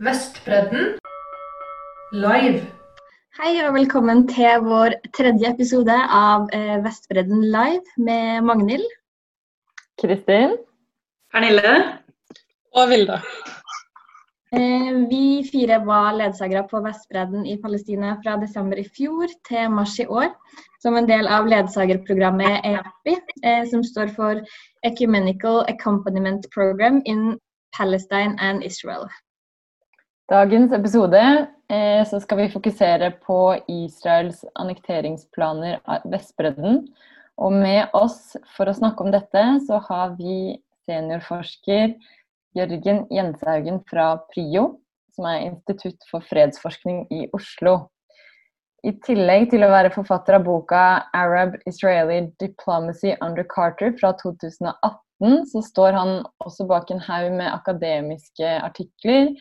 Vestbredden live. Hei og velkommen til vår tredje episode av eh, Vestbredden live med Magnhild. Kristin. Pernille. Og Vilde. Eh, vi fire var ledsagere på Vestbredden i Palestina fra desember i fjor til mars i år, som en del av ledsagerprogrammet EAPI, eh, som står for Ecumenical Accompaniment Program in Palestine and Israel. Dagens episode eh, så skal vi fokusere på Israels annekteringsplaner av Vestbredden. Og med oss for å snakke om dette, så har vi seniorforsker Jørgen Jenshaugen fra PRIO, som er Institutt for fredsforskning i Oslo. I tillegg til å være forfatter av boka 'Arab Israeli Diplomacy Under Carter' fra 2018, så står han også bak en haug med akademiske artikler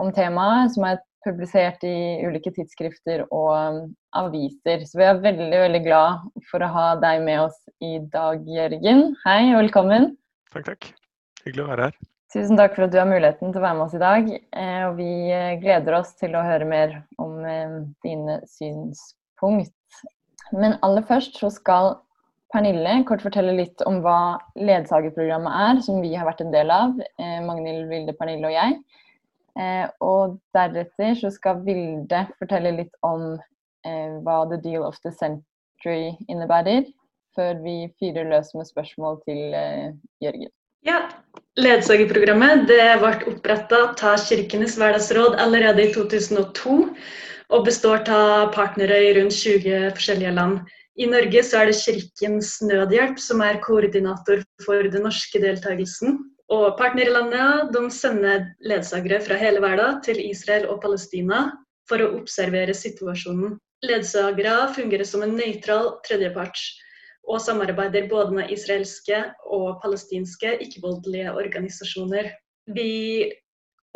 om temaet, som er publisert i ulike tidsskrifter og um, aviser. Så vi er veldig veldig glad for å ha deg med oss i dag, Jørgen. Hei og velkommen. Takk, takk. Hyggelig å være her. Tusen takk for at du har muligheten til å være med oss i dag. Eh, og vi eh, gleder oss til å høre mer om dine synspunkt. Men aller først så skal Pernille kort fortelle litt om hva ledsagerprogrammet er, som vi har vært en del av. Magnhild, Vilde, Pernille og jeg. Eh, og deretter så skal Vilde fortelle litt om eh, hva The Deal of the Century innebærer, før vi fyrer løs med spørsmål til eh, Jørgen. Ja, Ledsagerprogrammet det ble oppretta av Kirkenes hverdagsråd allerede i 2002, og består av partnere i rundt 20 forskjellige land. I Norge så er det Kirkens Nødhjelp som er koordinator for den norske deltakelsen. Og Partnerlandene sender ledsagere fra hele verden til Israel og Palestina for å observere situasjonen. Ledsagere fungerer som en nøytral tredjepart og samarbeider både med israelske og palestinske ikke-voldelige organisasjoner. Vi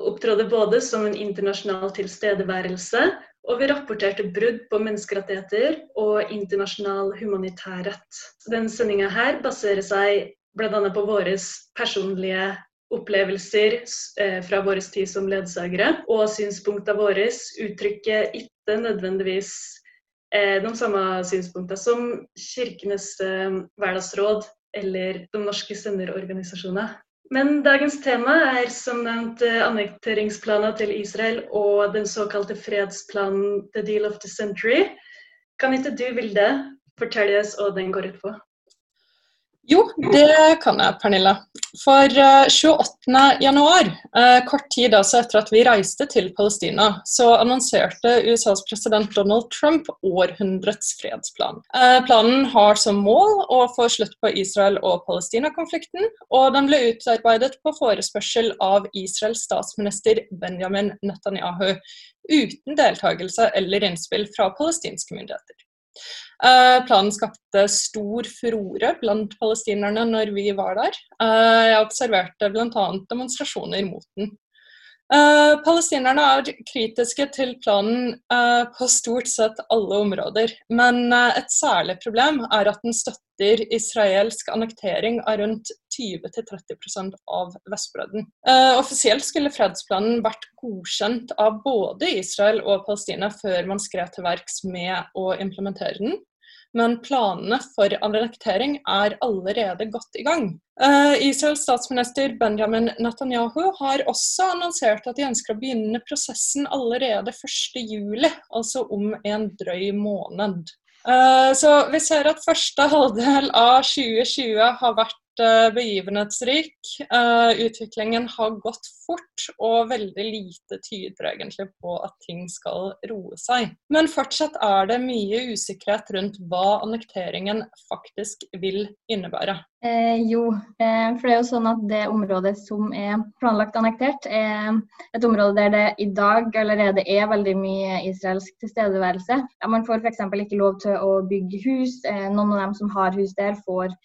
opptrådte både som en internasjonal tilstedeværelse, og vi rapporterte brudd på menneskerettigheter og internasjonal humanitær rett. Den sendinga her baserer seg bl.a. på våre personlige opplevelser eh, fra vår tid som ledsagere. Og synspunktene våre uttrykker ikke nødvendigvis eh, de samme synspunktene som Kirkenes eh, hverdagsråd eller de norske senderorganisasjonene. Men dagens tema er som nevnt annekteringsplanen til Israel og den såkalte fredsplanen The Deal of the Century. Kan ikke du, Vilde, fortelle oss hva den går ut på? Jo, det kan jeg, Pernille. For 28.1, uh, uh, kort tid altså etter at vi reiste til Palestina, så annonserte USAs president Donald Trump århundrets fredsplan. Uh, planen har som mål å få slutt på Israel- og Palestina-konflikten, og den ble utarbeidet på forespørsel av Israels statsminister Benjamin Netanyahu, uten deltakelse eller innspill fra palestinske myndigheter. Eh, planen skapte stor furore blant palestinerne når vi var der. Eh, jeg observerte bl.a. demonstrasjoner mot den. Uh, palestinerne er kritiske til planen på stort sett alle områder. Men et særlig problem er at den støtter israelsk annektering av rundt 20-30% av Vestbredden. offisielt skulle fredsplanen vært godkjent av både Israel og Palestina før man skrev til verks med å implementere den men planene for annektering er allerede godt i gang. Uh, Israels statsminister Benjamin Netanyahu har også annonsert at de ønsker å begynne prosessen allerede 1.7, altså om en drøy måned. Uh, så vi ser at første halvdel av 2020 har vært Eh, begivenhetsrik. Uh, utviklingen har gått fort, og veldig lite tyder egentlig på at ting skal roe seg. Men fortsatt er det mye usikkerhet rundt hva annekteringen faktisk vil innebære. Eh, jo, eh, for det er jo sånn at det området som er planlagt annektert, er et område der det i dag allerede er veldig mye israelsk tilstedeværelse. Ja, man får f.eks. ikke lov til å bygge hus. Eh, noen av dem som har hus der, får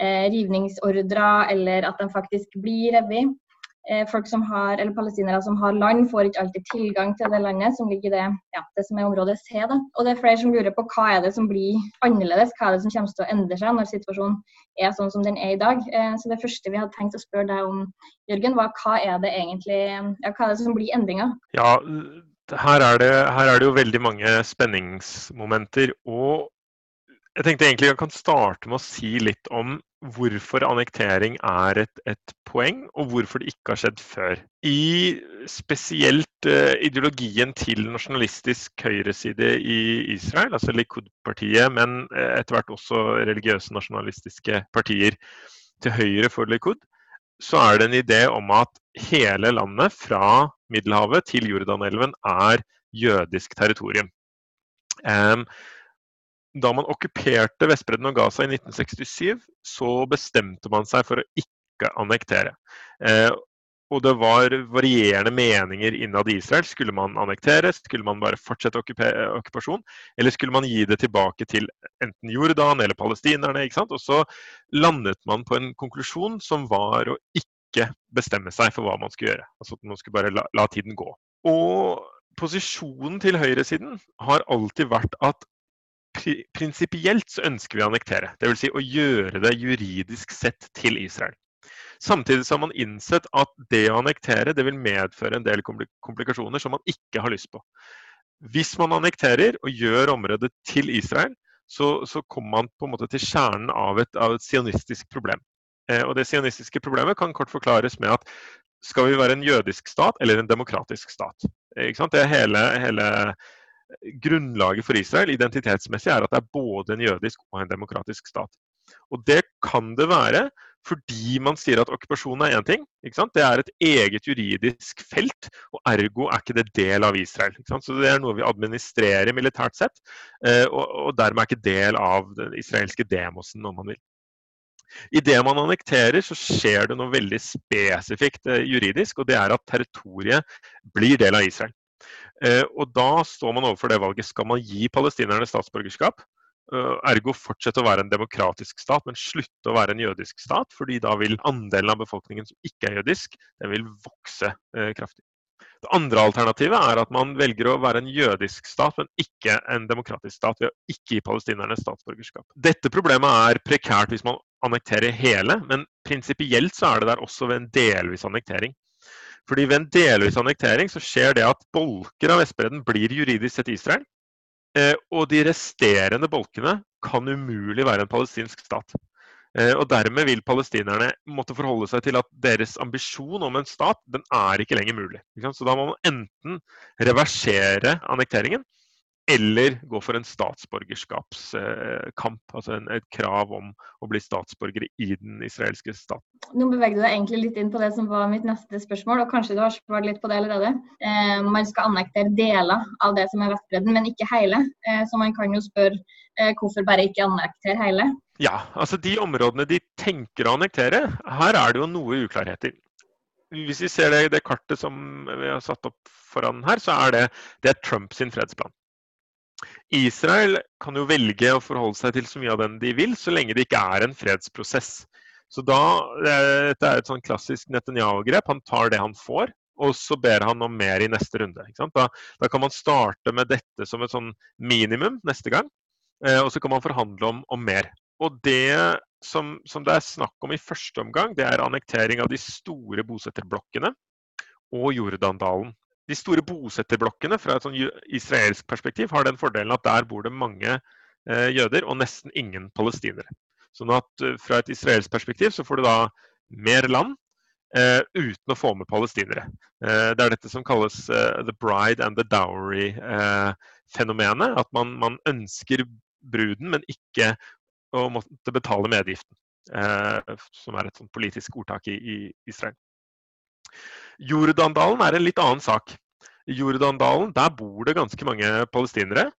eh, rivningsordrer, eller at de faktisk blir revet. eh, folk som har, eller palestinere som har land, får ikke alltid tilgang til det landet som ligger i det, ja, det som er området C. Da. Og det er flere som lurer på hva er det som blir annerledes, hva er det som kommer til å endre seg når situasjonen er sånn som den er i dag. Eh, så det første vi hadde tenkt å spørre deg om, Jørgen, var hva er det egentlig, ja, hva er det som blir endringa? Ja, her er, det, her er det jo veldig mange spenningsmomenter. og jeg tenkte egentlig jeg kan starte med å si litt om hvorfor annektering er et, et poeng, og hvorfor det ikke har skjedd før. I spesielt uh, ideologien til nasjonalistisk høyreside i Israel, altså Likud-partiet, men uh, etter hvert også religiøse nasjonalistiske partier til høyre for Likud, så er det en idé om at hele landet fra Middelhavet til Jordanelven er jødisk territorium. Um, da man okkuperte Vestbredden og Gaza i 1967, så bestemte man seg for å ikke annektere. Eh, og det var varierende meninger innad i Israel. Skulle man annektere, skulle man bare fortsette okkupasjon, eller skulle man gi det tilbake til enten Jordan eller palestinerne? Og så landet man på en konklusjon som var å ikke bestemme seg for hva man skulle gjøre. Altså at man skulle bare la, la tiden gå. Og posisjonen til høyresiden har alltid vært at prinsipielt så ønsker vi å annektere. Dvs. Si å gjøre det juridisk sett til Israel. Samtidig så har man innsett at det å annektere det vil medføre en del komplikasjoner som man ikke har lyst på. Hvis man annekterer og gjør området til Israel, så, så kommer man på en måte til kjernen av et, av et sionistisk problem. Eh, og Det sionistiske problemet kan kort forklares med at skal vi være en jødisk stat eller en demokratisk stat? Det er hele, hele grunnlaget for Israel identitetsmessig er at det er både en jødisk og en demokratisk stat. Og det kan det være fordi man sier at okkupasjon er én ting. Det er et eget juridisk felt, og ergo er ikke det del av Israel. Så det er noe vi administrerer militært sett, eh, og, dermed er ikke del av den israelske demosen, om man vil. Idet man annekterer, så skjer det noe veldig spesifikt eh, juridisk, og det er at territoriet blir del av Israel. Eh, og da står man overfor det valget. Skal man gi palestinerne statsborgerskap? Eh, ergo fortsette å være en demokratisk stat, men slutte å være en jødisk stat. fordi da vil andelen av befolkningen som ikke er jødisk, den vil vokse eh, kraftig. Det andre alternativet er at man velger å være en jødisk stat, men ikke en demokratisk stat, ved å ikke gi palestinerne statsborgerskap. Dette problemet er prekært hvis man annekterer hele, men prinsipielt så er det der også ved en delvis annektering. Fordi Ved en delvis annektering så skjer det at bolker av Vestbredden blir juridisk sett Israel. Eh, og de resterende bolkene kan umulig være en palestinsk stat. Eh, og Dermed vil palestinerne måtte forholde seg til at deres ambisjon om en stat den er ikke lenger mulig. Så Da må man enten reversere annekteringen, eller gå for en statsborgerskapskamp. Altså en, et krav om å bli statsborger i den israelske staten. Nå beveger du deg egentlig litt inn på det som var mitt neste spørsmål, og kanskje du har svart litt på det allerede. Eh, man skal annektere deler av det som er Vestbredden, men ikke hele. Eh, så man kan jo spørre eh, hvorfor bare ikke annektere hele? Ja, altså de områdene de tenker å annektere, her er det jo noe uklarheter. Hvis vi ser det, det kartet som vi har satt opp foran her, så er det, det er Trumps fredsplan. Israel kan jo velge å forholde seg til så mye av den de vil, så lenge det ikke er en fredsprosess. Så da, Dette er et sånn klassisk Netanyahu-grep. Han tar det han får, og så ber han om mer i neste runde. Da, da, kan man starte med dette som et sånn minimum neste gang, eh, og så kan man forhandle om, om mer. Og det som, som, det er snakk om i første omgang, det er annektering av de store bosetterblokkene og Jordandalen. De store bosetterblokkene fra et sånn israelsk perspektiv har den fordelen at der bor det mange eh, jøder og nesten ingen palestinere. Sånn at uh, Fra et israelsk perspektiv så får du da mer land eh, uten å få med palestinere. Eh, det er dette som kalles the bride and the dowry-fenomenet. At man, man, ønsker bruden, men ikke å måtte betale medgiften. som er et sånn politisk ordtak i, i Israel. Jordandalen er en litt annen sak. I Jordandalen der bor det ganske mange palestinere.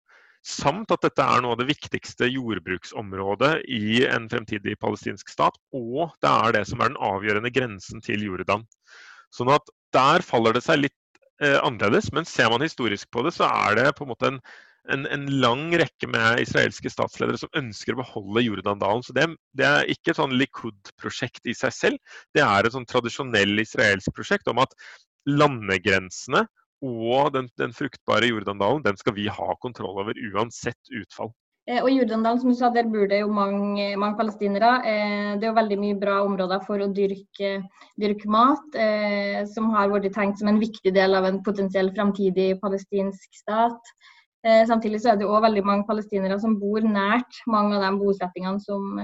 Samt at dette er noe av det viktigste jordbruksområdet i en fremtidig palestinsk stat. Og det er det som er den avgjørende grensen til Jordan. Sånn at der faller det seg litt eh, annerledes. Men ser man historisk på det, så er det på en måte en, en, en, lang rekke med israelske statsledere som ønsker å beholde Jordandalen. Så det, det er ikke et sånn Likud-prosjekt i seg selv. Det er et sånn tradisjonell israelsk prosjekt om at landegrensene og den, den fruktbare Jordandalen den skal vi ha kontroll over uansett utfall. Og og Jordandalen, som du sa, der bor det jo mange, mange palestinere. Eh, det er jo veldig mye bra områder for å dyrke, dyrke mat, eh, som har vært tenkt som en viktig del av en potensiell framtidig palestinsk stat. Samtidig så er det òg veldig mange palestinere som bor nært mange av de bosettingene som,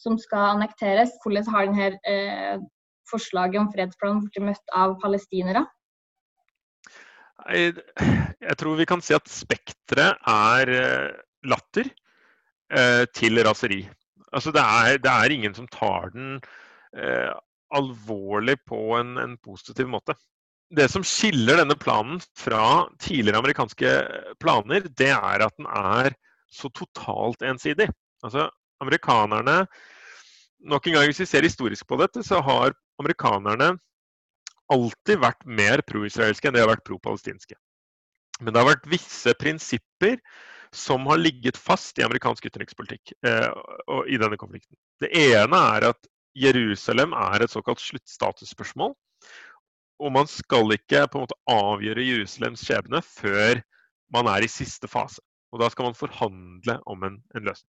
som skal annekteres. Hvordan har denne forslaget om fredsplan blitt møtt av palestinere? Jeg, tror vi kan si at spekteret er eh, latter eh, til raseri. Altså det er, det er, ingen som tar den eh, alvorlig på en, en, positiv måte. Det som skiller denne planen fra tidligere amerikanske planer, det er at den er så totalt ensidig. Altså amerikanerne Nok en gang, hvis vi ser historisk på dette, så har amerikanerne alltid vært mer pro-israelske enn de har vært pro-palestinske. Men det har vært visse prinsipper som har ligget fast i amerikansk utenrikspolitikk eh, i denne konflikten. Det ene er at Jerusalem er et såkalt sluttstatusspørsmål. Og man skal ikke på en måte avgjøre Jerusalems skjebne før man er i siste fase. Og da skal man forhandle om en, en løsning.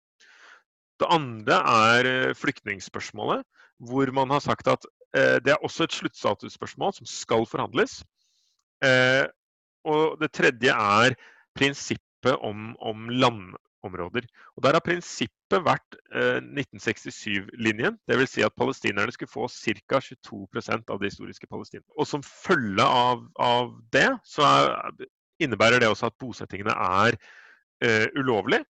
Det andre er eh, flyktningspørsmålet, hvor man har sagt at Eh, det er også et sluttstatusspørsmål som skal forhandles. Eh, og det tredje er prinsippet om, om landområder. Og Der har prinsippet vært 1967-linjen. Eh, Dvs. Si at palestinerne skulle få ca. 22% av det historiske Palestina. Og som følge av, av det, så er, innebærer det også at bosettingene er eh, ulovlige.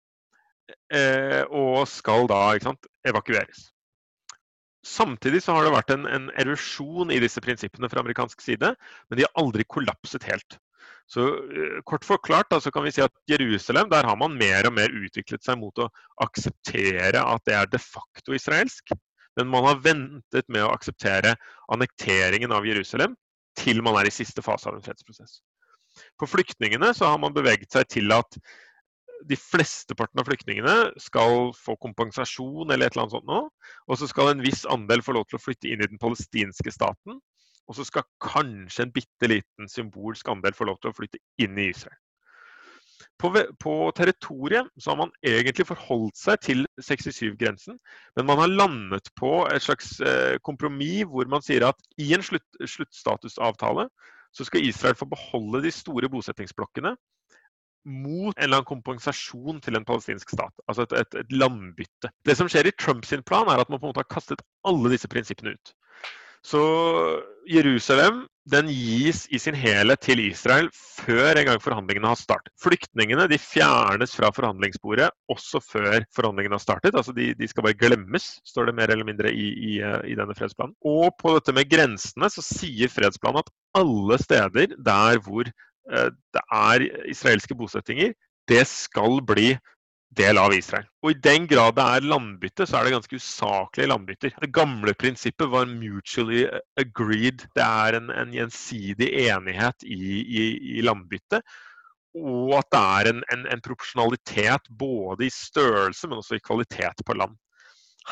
Eh, og skal da sant, evakueres. Samtidig så har det vært en, en, erosjon i disse prinsippene fra amerikansk side, men de har aldri kollapset helt. Så uh, Kort forklart da, så kan vi si at Jerusalem der har man mer og mer utviklet seg mot å akseptere at det er de facto israelsk. Men man har ventet med å akseptere annekteringen av Jerusalem til man er i siste fase av en fredsprosess. For flyktningene så har man beveget seg til at de flesteparten av flyktningene skal få kompensasjon eller et eller annet sånt nå. Og så skal en viss andel få lov til å flytte inn i den palestinske staten. Og så skal kanskje en bitte liten symbolsk andel få lov til å flytte inn i Israel. På, på territoriet så har man egentlig forholdt seg til 67-grensen, men man har landet på et slags eh, kompromiss hvor man sier at i en slutt, sluttstatusavtale så skal Israel få beholde de store bosettingsblokkene mot en eller annen kompensasjon til en palestinsk stat. Altså et, et, et, landbytte. Det som skjer i Trumps plan, er at man på en måte har kastet alle disse prinsippene ut. Så Jerusalem den gis i sin helhet til Israel før en gang forhandlingene har startet. Flyktningene de fjernes fra forhandlingsbordet også før forhandlingene har startet. altså De, de skal bare glemmes, står det mer eller mindre i, i, i, denne fredsplanen. Og på dette med grensene så sier fredsplanen at alle steder der hvor Eh, det er israelske bosettinger, det skal bli del av Israel. Og I den grad det er landbytte, så er det ganske usaklige landbytter. Det gamle prinsippet var mutually agreed. Det er en, en gjensidig enighet i, i, i landbytte. Og at det er en, en, en, proporsjonalitet både i størrelse, men også i kvalitet på land.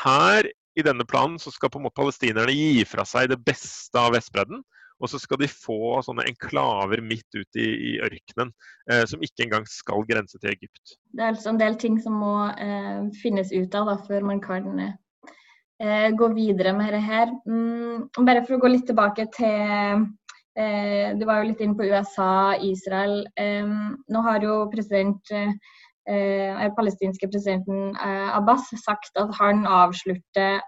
Her i denne planen så skal på en måte palestinerne gi fra seg det beste av Vestbredden og så skal de få sånne enklaver midt ute i, i ørkenen, eh, som ikke engang skal grense til Egypt. Det er altså en del ting som må eh, finnes ut av da, før man kan eh, gå videre med det her. Mm, bare for å gå litt tilbake til eh, Du var jo litt inne på USA, Israel. Eh, nå har jo president eh, palestinske presidenten Abbas sagt at han avslutter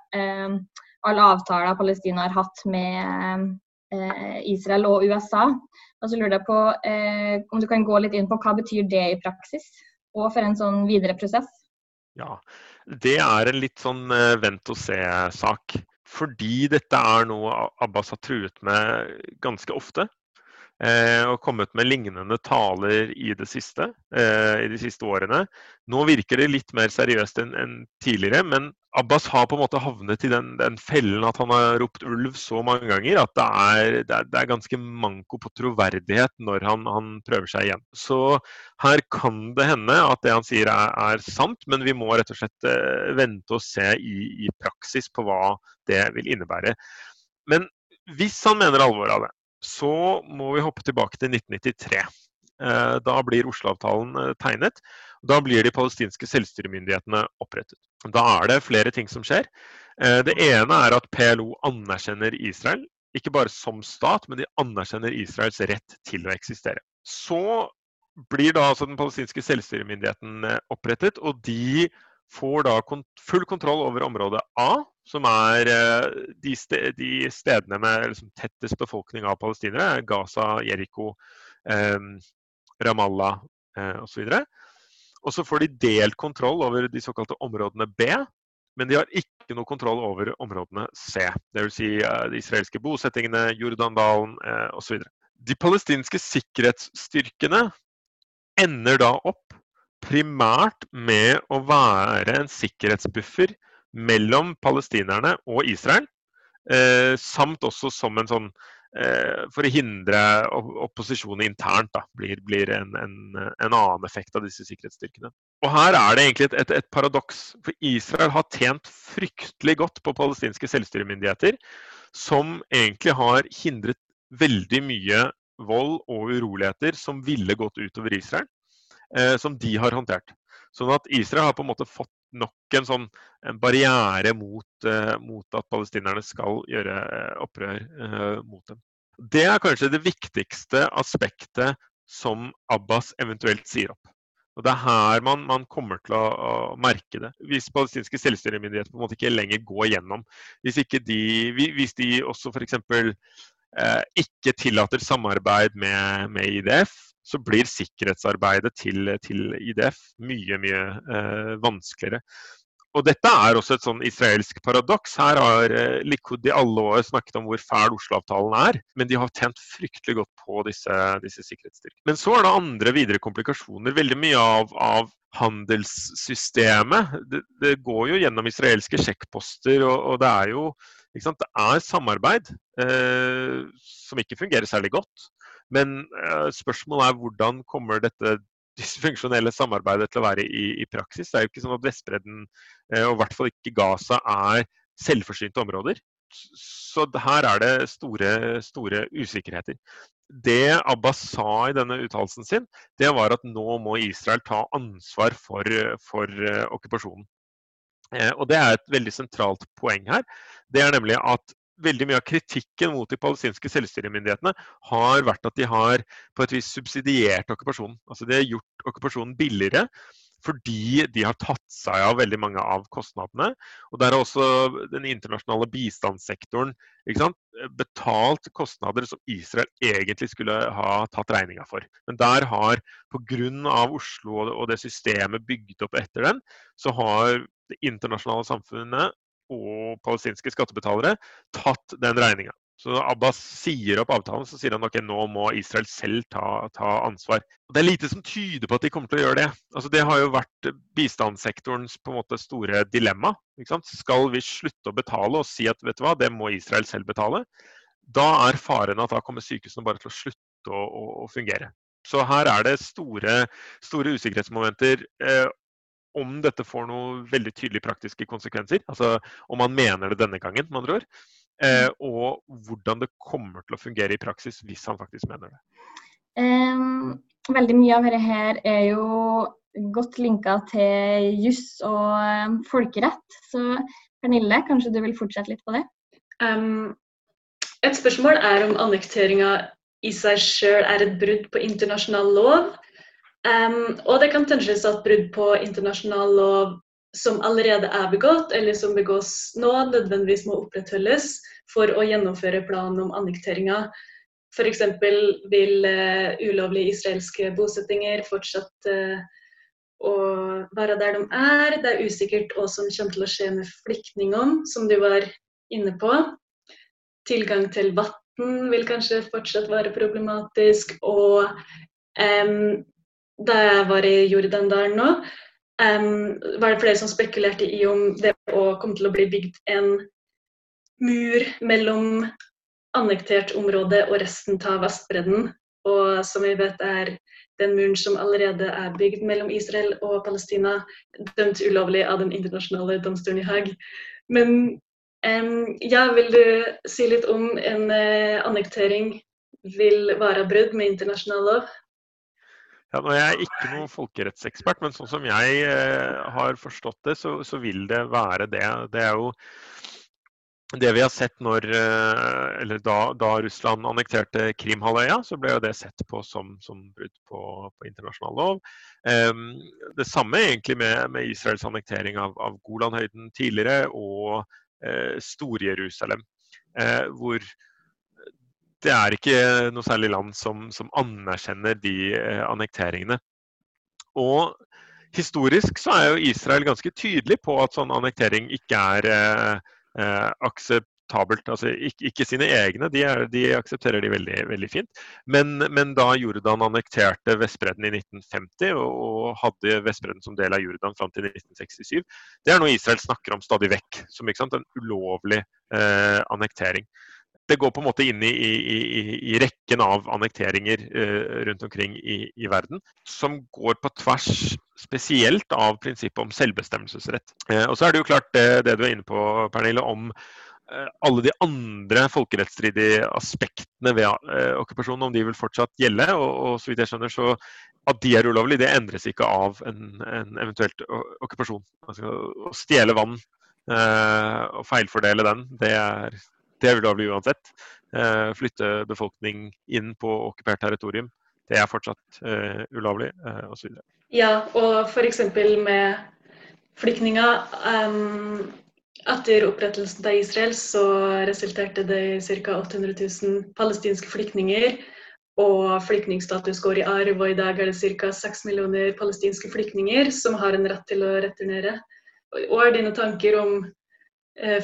alle avtaler Palestina har hatt med Eh, Israel og USA. Og så lurer jeg på eh, om du kan gå litt inn på hva betyr det i praksis, og for en sånn videre prosess? Ja, det er en litt sånn uh, vent og se-sak. Fordi dette er noe Abbas har truet med ganske ofte. Eh, og kommet med lignende taler i siste, eh, i de siste årene. Nå virker det litt mer seriøst enn en tidligere, men Abbas har på en måte havnet i den, den, fellen at han har ropt ulv så mange ganger at det er, det er, det er ganske manko på troverdighet når han, han, prøver seg igjen. Så her kan det hende at det han sier er, er sant, men vi må rett og slett eh, vente og se i, i praksis på hva det vil innebære. Men hvis han mener alvoret av det, så må vi hoppe tilbake til 1993. Eh, da blir Oslo-avtalen eh, tegnet. Da blir de palestinske selvstyremyndighetene opprettet. Da er det flere ting som skjer. Eh, det ene er at PLO anerkjenner Israel. Ikke bare som stat, men de anerkjenner Israels rett til å eksistere. Så blir da altså den palestinske selvstyremyndigheten opprettet, og de får da full kontroll over område A, som er eh, de, stedene med liksom tettest befolkning av palestinere. Gaza, Jeriko, eh, Ramallah eh, osv. Og så får de delt kontroll over de såkalte områdene B, men de har ikke noe kontroll over områdene C. Dvs. Si, uh, de israelske bosettingene, Jordandalen eh, osv. De palestinske sikkerhetsstyrkene ender da opp primært med å være en sikkerhetsbuffer mellom palestinerne og Israel. Eh, samt også som en sånn eh, For å hindre opposisjonen internt, da, blir, blir en, en, en, annen effekt av disse sikkerhetsstyrkene. Og Her er det egentlig et, et, et, paradoks. For Israel har tjent fryktelig godt på palestinske selvstyremyndigheter, som egentlig har hindret veldig mye vold og uroligheter som ville gått utover Israel, som de har håndtert. Sånn at Israel har på en måte fått nok en sånn en barriere mot, uh, mot, at palestinerne skal gjøre uh, opprør mot dem. Det er kanskje det viktigste aspektet som Abbas eventuelt sier opp. Og Det er her man, man kommer til å, å, merke det. Hvis palestinske selvstyremyndigheter på en måte ikke lenger går gjennom, hvis, de, hvis de også f.eks. Eh, ikke tillater samarbeid med, med IDF, så blir sikkerhetsarbeidet til, til IDF mye, mye eh, vanskeligere. Og Dette er også et sånn israelsk paradoks. Her har eh, Likud i alle år snakket om hvor fæl Oslo-avtalen er, men de har tjent fryktelig godt på disse, disse sikkerhetsstyrkene. Men så er det andre videre komplikasjoner. Veldig mye av, av handelssystemet det, det, går jo gjennom israelske sjekkposter, og, og det er jo det er samarbeid eh, som ikke fungerer særlig godt. Men uh, spørsmålet er hvordan kommer dette dysfunksjonelle samarbeidet til å være i, i, praksis. Det er jo ikke sånn at Vestbredden, uh, og i hvert fall ikke Gaza, er selvforsynte områder. Så her er det store, store usikkerheter. Det Abbas sa i denne uttalelsen sin, det var at nå må Israel ta ansvar for, for uh, okkupasjonen. Og Det er et veldig sentralt poeng her. Det er nemlig at veldig mye av kritikken mot de palestinske selvstyremyndighetene har vært at de har på et vis subsidiert okkupasjonen. Altså De har gjort okkupasjonen billigere fordi de har tatt seg av veldig mange av kostnadene. Og der har også den internasjonale bistandssektoren betalt kostnader som Israel egentlig skulle ha tatt regninga for. Men der har pga. Oslo og det systemet bygd opp etter den, så har det internasjonale samfunnet og palestinske skattebetalere tatt den regninga. Så når Abbas sier opp avtalen, så sier han ok, nå må Israel selv ta, ta, ansvar. Og Det er lite som tyder på at de kommer til å gjøre det. Altså Det har jo vært bistandssektorens på en måte store dilemma. Skal vi slutte å betale og si at vet du hva, det må Israel selv betale? Da er faren at da kommer sykehusene bare til å slutte å, å, å fungere. Så her er det store, store usikkerhetsmomenter. Eh, om dette får noen veldig tydelige praktiske konsekvenser. Altså om man mener det denne gangen, med andre ord. Eh, mm. og hvordan det kommer til å fungere i praksis hvis han faktisk mener det. Um, veldig mye av dette her er jo godt linka til juss og folkerett. Så Pernille, kanskje du vil fortsette litt på det? Um, et spørsmål er om annekteringa i seg sjøl er et brudd på internasjonal lov, Um, og det kan tenkes at brudd på internasjonal lov som allerede er begått, eller som begås nå, nødvendigvis må opprettholdes for å gjennomføre planen om annekteringa. F.eks. vil uh, ulovlige israelske bosettinger fortsatt uh, å være der de er. Det er usikkert hva som kommer til å skje med flyktningene, som du var inne på. Tilgang til vann vil kanskje fortsatt være problematisk. Og um, da jeg var i Jordandalen nå, um, var det flere som spekulerte i om det å komme til å bli bygd en mur mellom annektert område og resten av Vestbredden. Og som vi vet er den muren som allerede er bygd mellom Israel og Palestina, dømt ulovlig av den internasjonale domstolen i Haag. Men um, ja, vil du si litt om en uh, annektering vil være brudd med internasjonal lov? Ja, nå er jeg ikke noen folkerettsekspert, men sånn som jeg eh, har forstått det, så, så, vil det være det. Det er jo det vi har sett når, eh, da, da Russland annekterte Krimhalvøya, så ble det sett på som, som brudd på, på, internasjonal lov. Um, det samme egentlig med, med Israels annektering av, av Golanhøyden tidligere og uh, Stor-Jerusalem. Uh, hvor det er ikke noe særlig land som, som anerkjenner de eh, annekteringene. Og historisk så er jo Israel ganske tydelig på at sånn annektering ikke er eh, akseptabelt. Altså ikke, ikke, sine egne, de, er, de, aksepterer de veldig, veldig fint. Men, men, da Jordan annekterte Vestbredden i 1950 og, og hadde Vestbredden som del av Jordan fram til 1967, det er noe Israel snakker om stadig vekk som en ulovlig eh, annektering det går på en måte inn i, i, i rekken av annekteringer eh, rundt omkring i, i, verden, som går på tvers spesielt av prinsippet om selvbestemmelsesrett. Eh, og så er det jo klart det, det du er inne på, Pernille, om eh, alle de andre folkerettsstridige aspektene ved eh, okkupasjonen, om de vil fortsatt gjelde. Og, og, så vidt jeg skjønner, så at de er ulovlige, det endres ikke av en, en eventuelt okkupasjon. Altså, å stjele vann eh, og feilfordele den, det er det vil er bli uansett. Eh, flytte befolkning inn på okkupert territorium, det er fortsatt uh, ulovlig, uh, osv. Ja, og f.eks. med flyktninger. Um, etter opprettelsen av Israel så resulterte det i ca. 800 000 palestinske flyktninger. Og flyktningstatus går i arv, og i dag er det ca. 6 millioner palestinske flyktninger som har en rett til å returnere. Hva er dine tanker om eh,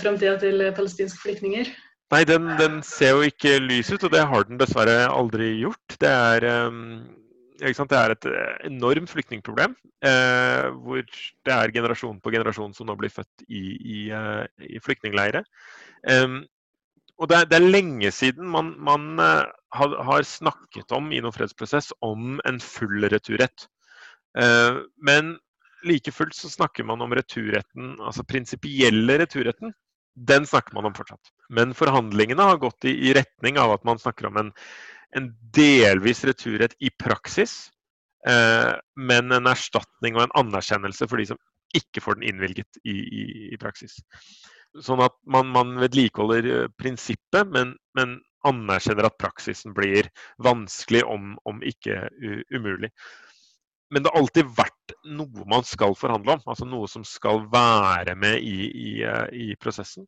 framtida til palestinske flyktninger? Nei, den, den, ser jo ikke lys ut, og det har den dessverre aldri gjort. Det er, um, det er et eh, enormt flyktningproblem, eh, hvor det er generasjon på generasjon som nå blir født i, i, uh, i flyktningleire. Um, og det er, det er, lenge siden man, man har, har, snakket om i noen fredsprosess om en full returrett. Uh, men like fullt så snakker man om returretten, altså prinsipielle returretten, den snakker man om fortsatt. Men forhandlingene har gått i, i retning av at man snakker om en, en delvis returrett i praksis, eh, men en erstatning og en anerkjennelse for de som ikke får den innvilget i, i, i praksis. Sånn at man, man vedlikeholder eh, prinsippet, men, men, anerkjenner at praksisen blir vanskelig, om, om ikke umulig men det har alltid vært noe man skal forhandle om. Altså noe som skal være med i, i, eh, i prosessen.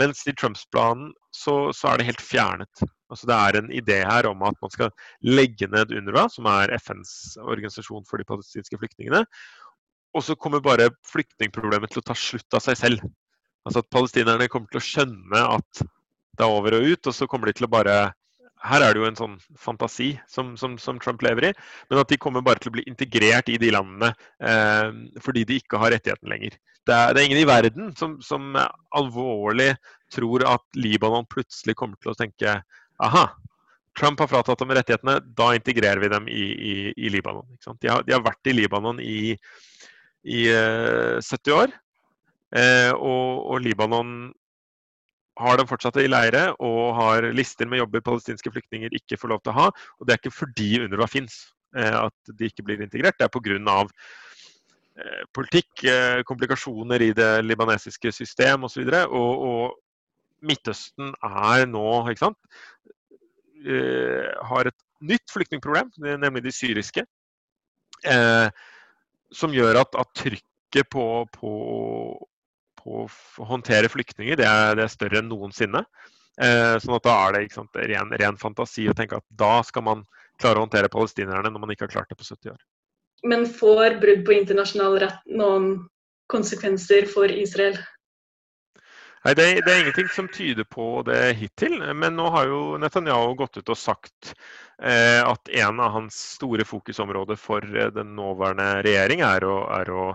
Mens i Trumps planen så, så, er det helt fjernet. Altså det er en idé her om at man skal legge ned UNRWA, som er FNs organisasjon for de palestinske flyktningene. Og så kommer bare flyktningproblemet til å ta slutt av seg selv. Altså at palestinerne kommer til å skjønne at det er over og ut, og så kommer de til å bare her er det jo en sånn fantasi som, som, som, Trump lever i, men at de kommer bare til å bli integrert i de landene eh, fordi de ikke har rettigheten lenger. Det er, det er ingen i verden som, som, alvorlig tror at Libanon plutselig kommer til å tenke aha, Trump har fratatt dem rettighetene, da integrerer vi dem i, i, i Libanon. De har, de, har, vært i Libanon i, i eh, 70 år, eh, og, og Libanon har dem fortsatt i leire og har lister med jobber palestinske flyktninger ikke får lov til å ha. Og det er ikke fordi UNRWA fins eh, at de ikke blir integrert, det er pga. Eh, politikk, eh, komplikasjoner i det libanesiske system osv. Og, og, og Midtøsten er nå ikke sant, har et nytt flyktningproblem, nemlig de syriske. som gjør at, at trykket på, på på å håndtere flyktninger, det er, det er større enn noensinne. Eh, sånn at da er det sant, ren, ren, fantasi å tenke at da skal man klare å håndtere palestinerne når man ikke har klart det på 70 år. Men får brudd på internasjonal rett noen konsekvenser for Israel? Nei, det, det, er ingenting som tyder på det hittil. Men nå har jo Netanyahu gått ut og sagt eh, at en av hans store fokusområder for eh, den nåværende regjering er å, er å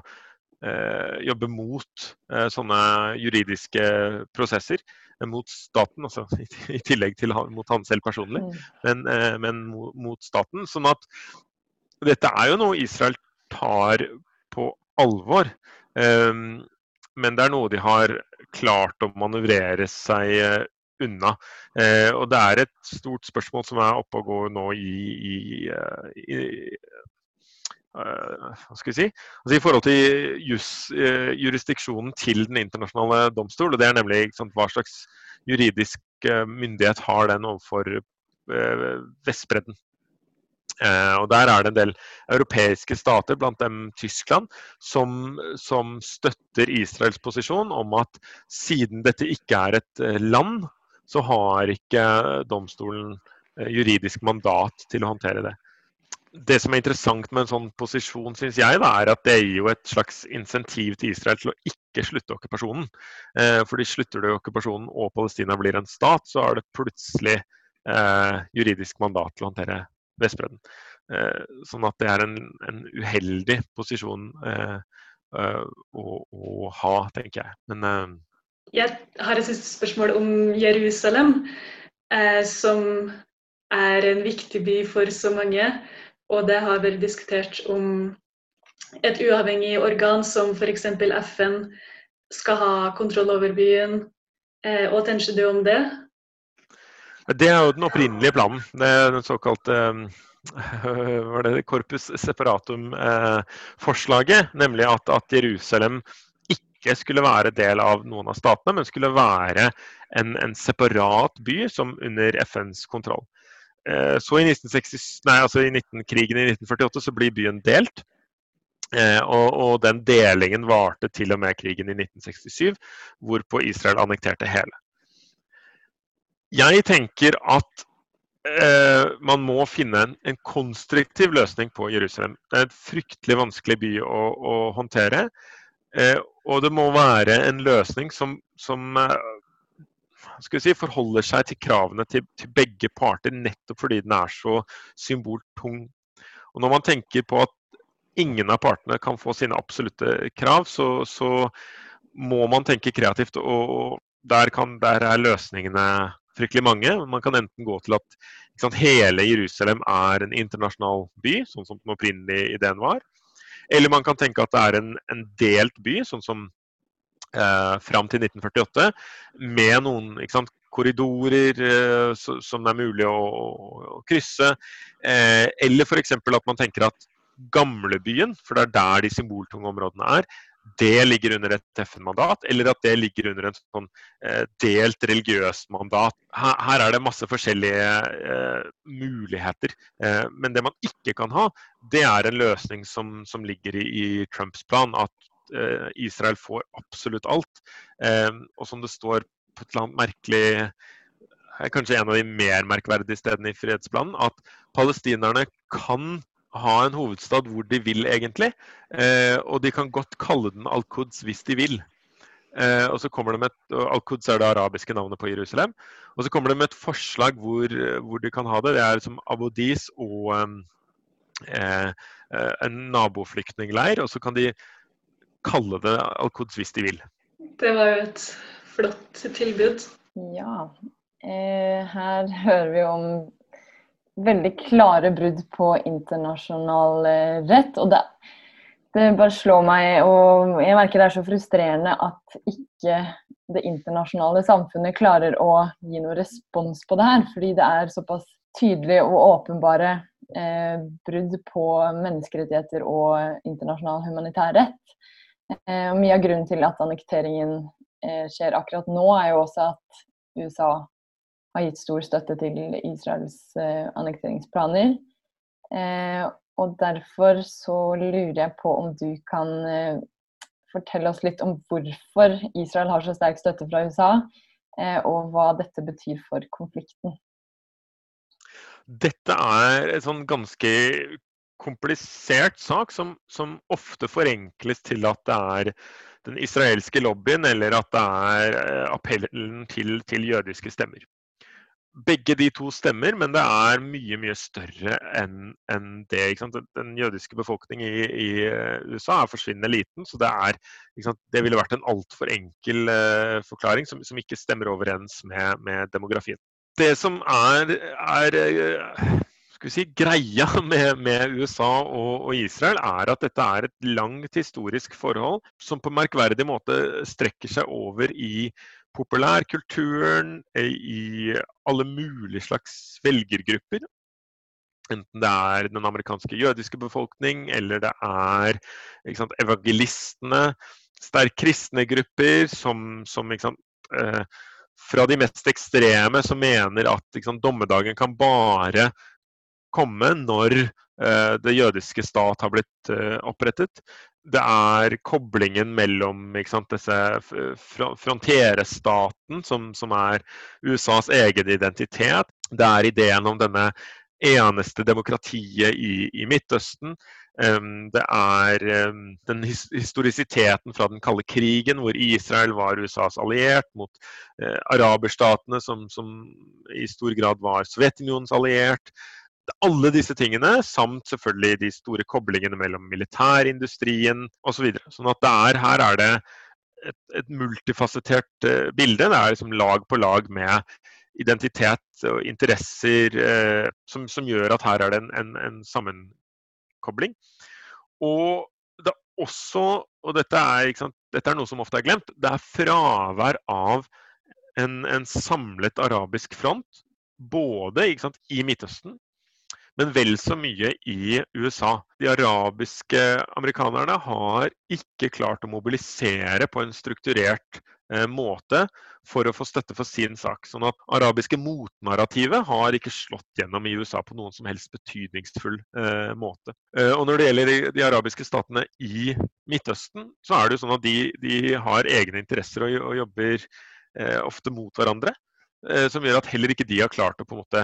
jobbe mot eh, sånne juridiske prosesser. Eh, mot staten, altså i, tillegg til mot han selv personlig, mm. men, eh, men mot, staten. Sånn at dette er jo noe Israel tar på alvor. Men det er noe de har klart å manøvrere seg eh, unna. Eh, og det er et stort spørsmål som er oppe og går nå i, i, eh, i hva skal vi si? Altså, I forhold til just, uh, jurisdiksjonen til Den internasjonale domstol. og Det er nemlig sant, hva slags juridisk uh, myndighet har den overfor Vestbredden. Eh, og Der er det en del europeiske stater, blant dem Tyskland, som, som, støtter Israels posisjon om at siden dette ikke er et eh, land, så har ikke domstolen eh, juridisk mandat til å håndtere det. Det som er interessant med en sånn posisjon, synes jeg, da, er at det gir jo et slags insentiv til Israel til å ikke slutte okkupasjonen. Eh, fordi slutter du okkupasjonen og Palestina blir en stat, så er det plutselig eh, juridisk mandat til å håndtere Vestbredden. Eh, sånn at det er en, en uheldig posisjon eh, eh, å, å, ha, tenker jeg. Men Jeg har et siste spørsmål om Jerusalem, som er en viktig by for så mange. Og det har vært diskutert om et uavhengig organ som f.eks. FN skal ha kontroll over byen. Hva tenker du om det? Det er jo den opprinnelige planen. Det er den såkalte var det Corpus separatum-forslaget. Eh, nemlig at, at, Jerusalem ikke skulle være del av noen av statene, men skulle være en, en separat by som under FNs kontroll. Eh, så i, 1960, nei, altså i 19-krigen i 1948 så blir byen delt. Eh, og, og, den delingen varte til og med krigen i 1967, hvorpå Israel annekterte hele. Jeg tenker at eh, man må finne en, en, konstruktiv løsning på Jerusalem. Det er en fryktelig vanskelig by å, å håndtere. Eh, og det må være en løsning som, som eh, si, forholder seg til kravene til, til, begge parter, nettopp fordi den er så symboltung. Og når man tenker på at ingen av partene kan få sine absolutte krav, så, så må man tenke kreativt. Og der, kan, der er løsningene fryktelig mange. Man kan enten gå til at sant, hele Jerusalem er en internasjonal by, sånn som den opprinnelige ideen var. Eller man kan tenke at det er en, en delt by, sånn som eh, fram til 1948, med noen sant, korridorer eh, så, som er mulig å, å krysse. Eh, eller f.eks. at man tenker at gamlebyen, for det er der de symboltunge områdene er, det ligger under et FN-mandat, eller at det ligger under en sånn eh, delt religiøst mandat. Her, her, er det masse forskjellige eh, muligheter. Eh, men det man ikke kan ha, det er en løsning som, som ligger i, i, Trumps plan. At eh, Israel får absolutt alt. Eh, og som det står på et eller annet merkelig Kanskje en av de mer merkverdige stedene i fredsplanen, at palestinerne kan ha en hovedstad hvor de vil, egentlig. Eh, og de kan godt kalle den Al-Quds hvis de vil. Eh, og så kommer det med et, Al-Quds er det arabiske navnet på Jerusalem. Og så kommer det med et forslag hvor, hvor de kan ha det. Det er som Abodis og eh, eh, en naboflyktningleir. Og så kan de kalle det Al-Quds hvis de vil. Det var jo et flott tilbud. Ja. Eh, her hører vi om veldig klare brudd på internasjonal eh, rett. Og det, det, bare slår meg, og jeg merker det er så frustrerende at ikke det internasjonale samfunnet klarer å gi noe respons på det her. Fordi det er såpass tydelige og åpenbare eh, brudd på menneskerettigheter og internasjonal humanitær rett. Eh, og mye av grunnen til at annekteringen eh, skjer akkurat nå, er jo også at USA har gitt stor støtte til Israels eh, annekteringsplaner. Og derfor så lurer jeg på om du kan fortelle oss litt om hvorfor Israel har så sterk støtte fra USA, og hva dette betyr for konflikten. Dette er et sånn ganske komplisert sak som, som, ofte forenkles til at det er den israelske lobbyen, eller at det er eh, appellen til, til jødiske stemmer. Begge de to stemmer, men det er mye mye større enn en det. Den jødiske befolkning i, i, eh, USA er forsvinnende liten, så det, er, det ville vært en altfor enkel uh, forklaring som, som, ikke stemmer overens med, med demografien. Det som er, er uh, si, greia med, med USA og, og, Israel er at dette er et langt historisk forhold som på merkverdig måte strekker seg over i populærkulturen, i alle mulige slags velgergrupper. Enten det er den amerikanske jødiske befolkning, eller det er sant, evangelistene, sterkt kristne grupper som, som sant, eh, fra de mest ekstreme som mener at sant, dommedagen kan bare komme når eh, det jødiske stat har blitt eh, opprettet. Det er koblingen mellom sant, disse fronterestaten, som, som, er USAs egen identitet. Det er ideen om denne eneste demokratiet i, i Midtøsten. Um, det er um, den his historisiteten fra den kalde krigen, hvor Israel var USAs alliert mot uh, araberstatene, som, som, i stor grad var Sovjetunionens alliert alle disse tingene, samt selvfølgelig de store koblingene mellom militærindustrien osv. Så sånn at der, her er det et, et multifasettert uh, bilde. Det er liksom lag på lag med identitet og interesser uh, som, som, gjør at her er det en, en, en sammenkobling. Og det er også, og dette er, sant, dette er, noe som ofte er glemt, det er fravær av en, en samlet arabisk front. Både sant, i Midtøsten, men vel så mye i USA. De arabiske amerikanerne har ikke klart å mobilisere på en strukturert eh, måte for å få støtte for sin sak. Sånn at arabiske motnarrativet har ikke slått gjennom i USA på noen som helst betydningsfull eh, måte. Eh, og når det gjelder de, de, arabiske statene i Midtøsten, så er det jo sånn at de, de har egne interesser og, og jobber eh, ofte mot hverandre. Som gjør at heller ikke de har klart å på en måte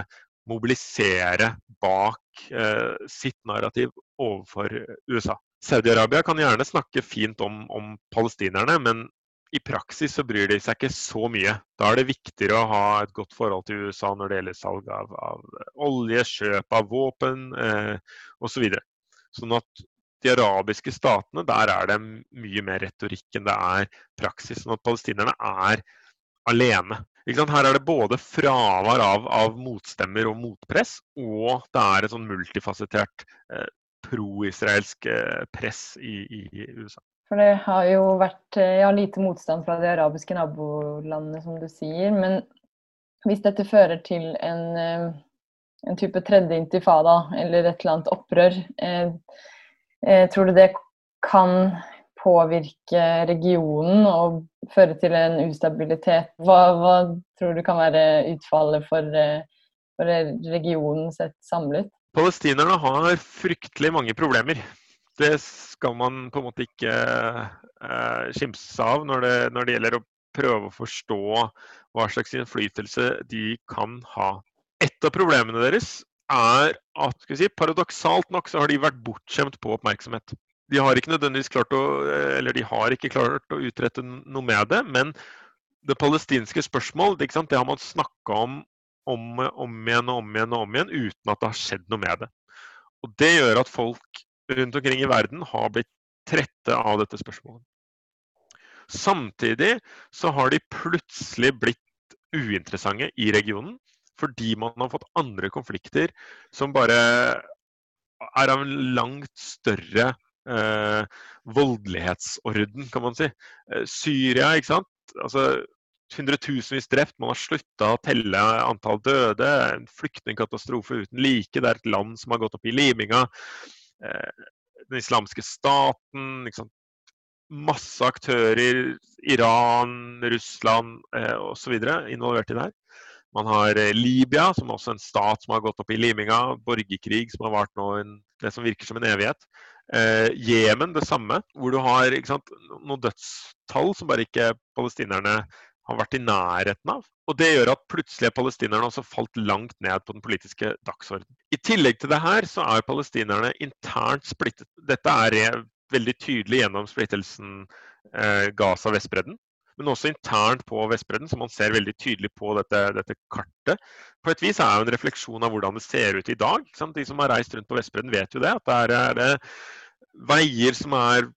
mobilisere bak eh, sitt narrativ overfor USA. Saudi-Arabia kan gjerne snakke fint om, om, palestinerne, men i praksis så bryr de seg ikke så mye. Da er det viktigere å ha et godt forhold til USA når det gjelder salg av, av olje, kjøp av våpen eh, osv. Så sånn at de arabiske statene, der er det mye mer retorikk enn det er praksis. Sånn at palestinerne er alene her er det både fravær av, av, motstemmer og motpress, og det er et sånn multifasettert eh, pro-israelsk eh, press i, i, USA. For Det har jo vært eh, ja, lite motstand fra de arabiske nabolandene, som du sier. Men hvis dette fører til en, eh, en type tredje intifada eller et eller annet opprør, eh, eh tror du det kan påvirke regionen og føre til en ustabilitet. Hva, hva tror du kan være utfallet for, eh, for regionen sett samlet? Palestinerne har fryktelig mange problemer. Det skal man på en måte ikke eh, skimse av når det, når det gjelder å prøve å forstå hva slags innflytelse de kan ha. Et av problemene deres er at si, paradoksalt nok så har de vært bortskjemt på oppmerksomhet de har ikke nødvendigvis klart å eller de har ikke klart å utrette noe med det. Men det palestinske spørsmål det, det har man snakka om, om, om igjen og om igjen og om igjen uten at det har skjedd noe med det. Og Det gjør at folk rundt omkring i verden har blitt trette av dette spørsmålet. Samtidig så har de plutselig blitt uinteressante i regionen fordi man har fått andre konflikter som bare er av en langt større eh, voldelighetsorden, kan man si. Eh, Syria, ikke sant. Altså, hundretusenvis drept. Man har slutta å telle antall døde. En flyktningkatastrofe uten like. Det er et land som har gått opp i liminga. Eh, den islamske staten. ikke sant? Masse aktører. Iran, Russland eh, osv. involvert i det her. Man har eh, Libya, som er også en stat som har gått opp i liminga. Borgerkrig som har vart nå en, det som virker som en evighet. Jemen eh, det samme, hvor du har sant, noen dødstall som bare ikke palestinerne har vært i nærheten av. Og Det gjør at plutselig er palestinerne også falt langt ned på den politiske dagsordenen. I tillegg til det her så er palestinerne internt splittet. Dette er veldig tydelig gjennom splittelsen eh, Gaza-Vestbredden. Men også internt på Vestbredden, som man ser veldig tydelig på dette, dette, kartet. På et vis er det en refleksjon av hvordan det ser ut i dag. De som har reist rundt på Vestbredden, vet jo det. At det er, er det veier som er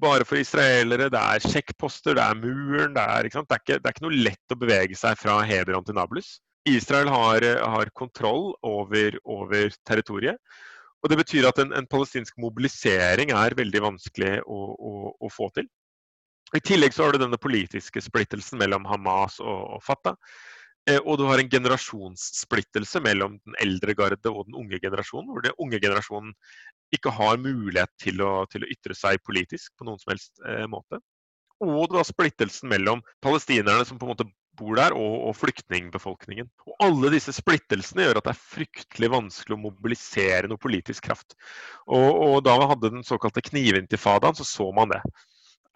bare for israelere. Det er sjekkposter, det er muren. Det er, det er, ikke, det er ikke, noe lett å bevege seg fra Hebron til Nablus. Israel har, har kontroll over, over, territoriet. Og Det betyr at en, en, palestinsk mobilisering er veldig vanskelig å, å, å, få til. I tillegg så har du denne politiske splittelsen mellom Hamas og, og Fatah. Eh, og du har en generasjonssplittelse mellom den eldre garde og den unge generasjonen. Hvor den unge generasjonen ikke har mulighet til å, til å ytre seg politisk på noen som helst eh, måte. Og det var splittelsen mellom palestinerne som på en måte bor der, og, og flyktningbefolkningen. Og Alle disse splittelsene gjør at det er fryktelig vanskelig å mobilisere noe politisk kraft. Og, og Da vi hadde den såkalte knivintifadaen, så så man det.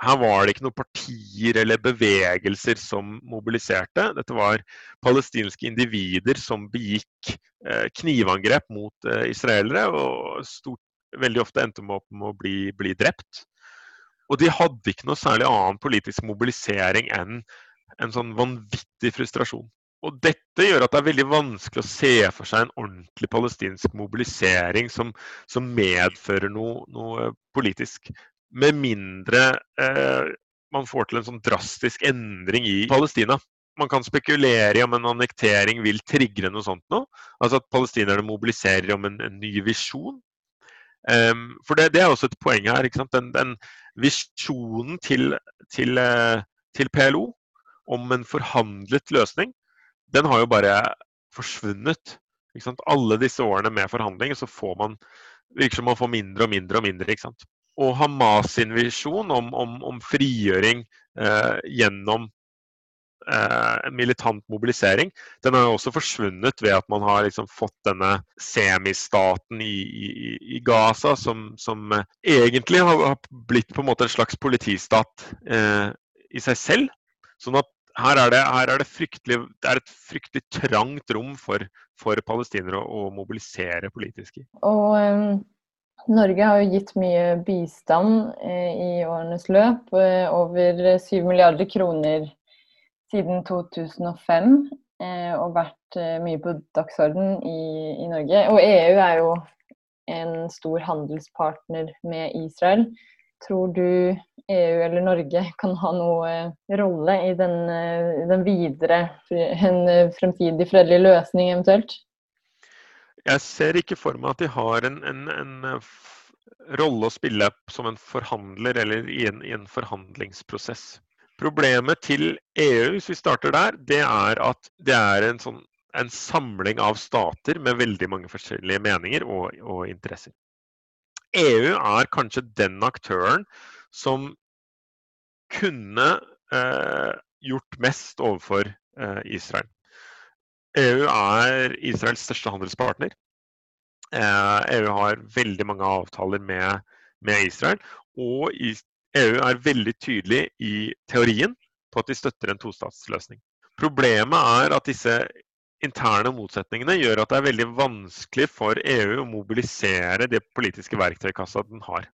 Her var det ikke noen partier eller bevegelser som mobiliserte. Dette var palestinske individer som begikk eh, knivangrep mot eh, israelere, og stort veldig ofte endte opp med å bli, bli, drept. Og de hadde ikke noe særlig annen politisk mobilisering enn en sånn vanvittig frustrasjon. Og Dette gjør at det er veldig vanskelig å se for seg en ordentlig palestinsk mobilisering som, som medfører noe, noe, politisk. Med mindre eh, man får til en sånn drastisk endring i Palestina. Man kan spekulere i om en annektering vil trigge noe sånt nå. Altså at palestinerne mobiliserer om en, en ny visjon. Um, for det, det, er også et poeng her. Den, den, visjonen til, til, uh, til, PLO om en forhandlet løsning, den har jo bare forsvunnet. Alle disse årene med forhandlinger så får man virker som man får mindre og mindre og mindre. Og Hamas sin visjon om, om, om frigjøring eh, gjennom eh, militant mobilisering, den har jo også forsvunnet ved at man har liksom fått denne semistaten i, i, i Gaza, som, som, egentlig har blitt på en måte en slags politistat eh, i seg selv. Sånn at her er det, her er det, fryktelig, det er et fryktelig trangt rom for, for palestinere å, å, mobilisere politisk i. Og um, Norge har jo gitt mye bistand eh, i årenes løp. Eh, over 7 milliarder kroner siden 2005 eh, og vært eh, mye på dagsorden i, i, Norge. Og EU er jo en stor handelspartner med Israel. Tror du EU eller Norge kan ha noe eh, rolle i den, den videre, en fremtidig fredelig løsning eventuelt? Jeg ser ikke for meg at de har en, en, en rolle å spille som en forhandler eller i en, i en forhandlingsprosess. Problemet til EU, hvis vi starter der, det er at det er en, sånn, en samling av stater med veldig mange forskjellige meninger og, og interesser. EU er kanskje den aktøren som kunne eh, gjort mest overfor eh, Israel. EU er Israels største handelspartner. Eh, EU har veldig mange avtaler med, med Israel. Og EU er veldig tydelig i teorien på at de støtter en tostatsløsning. Problemet er at disse interne motsetningene gjør at det er veldig vanskelig for EU å mobilisere det politiske verktøykassa den har.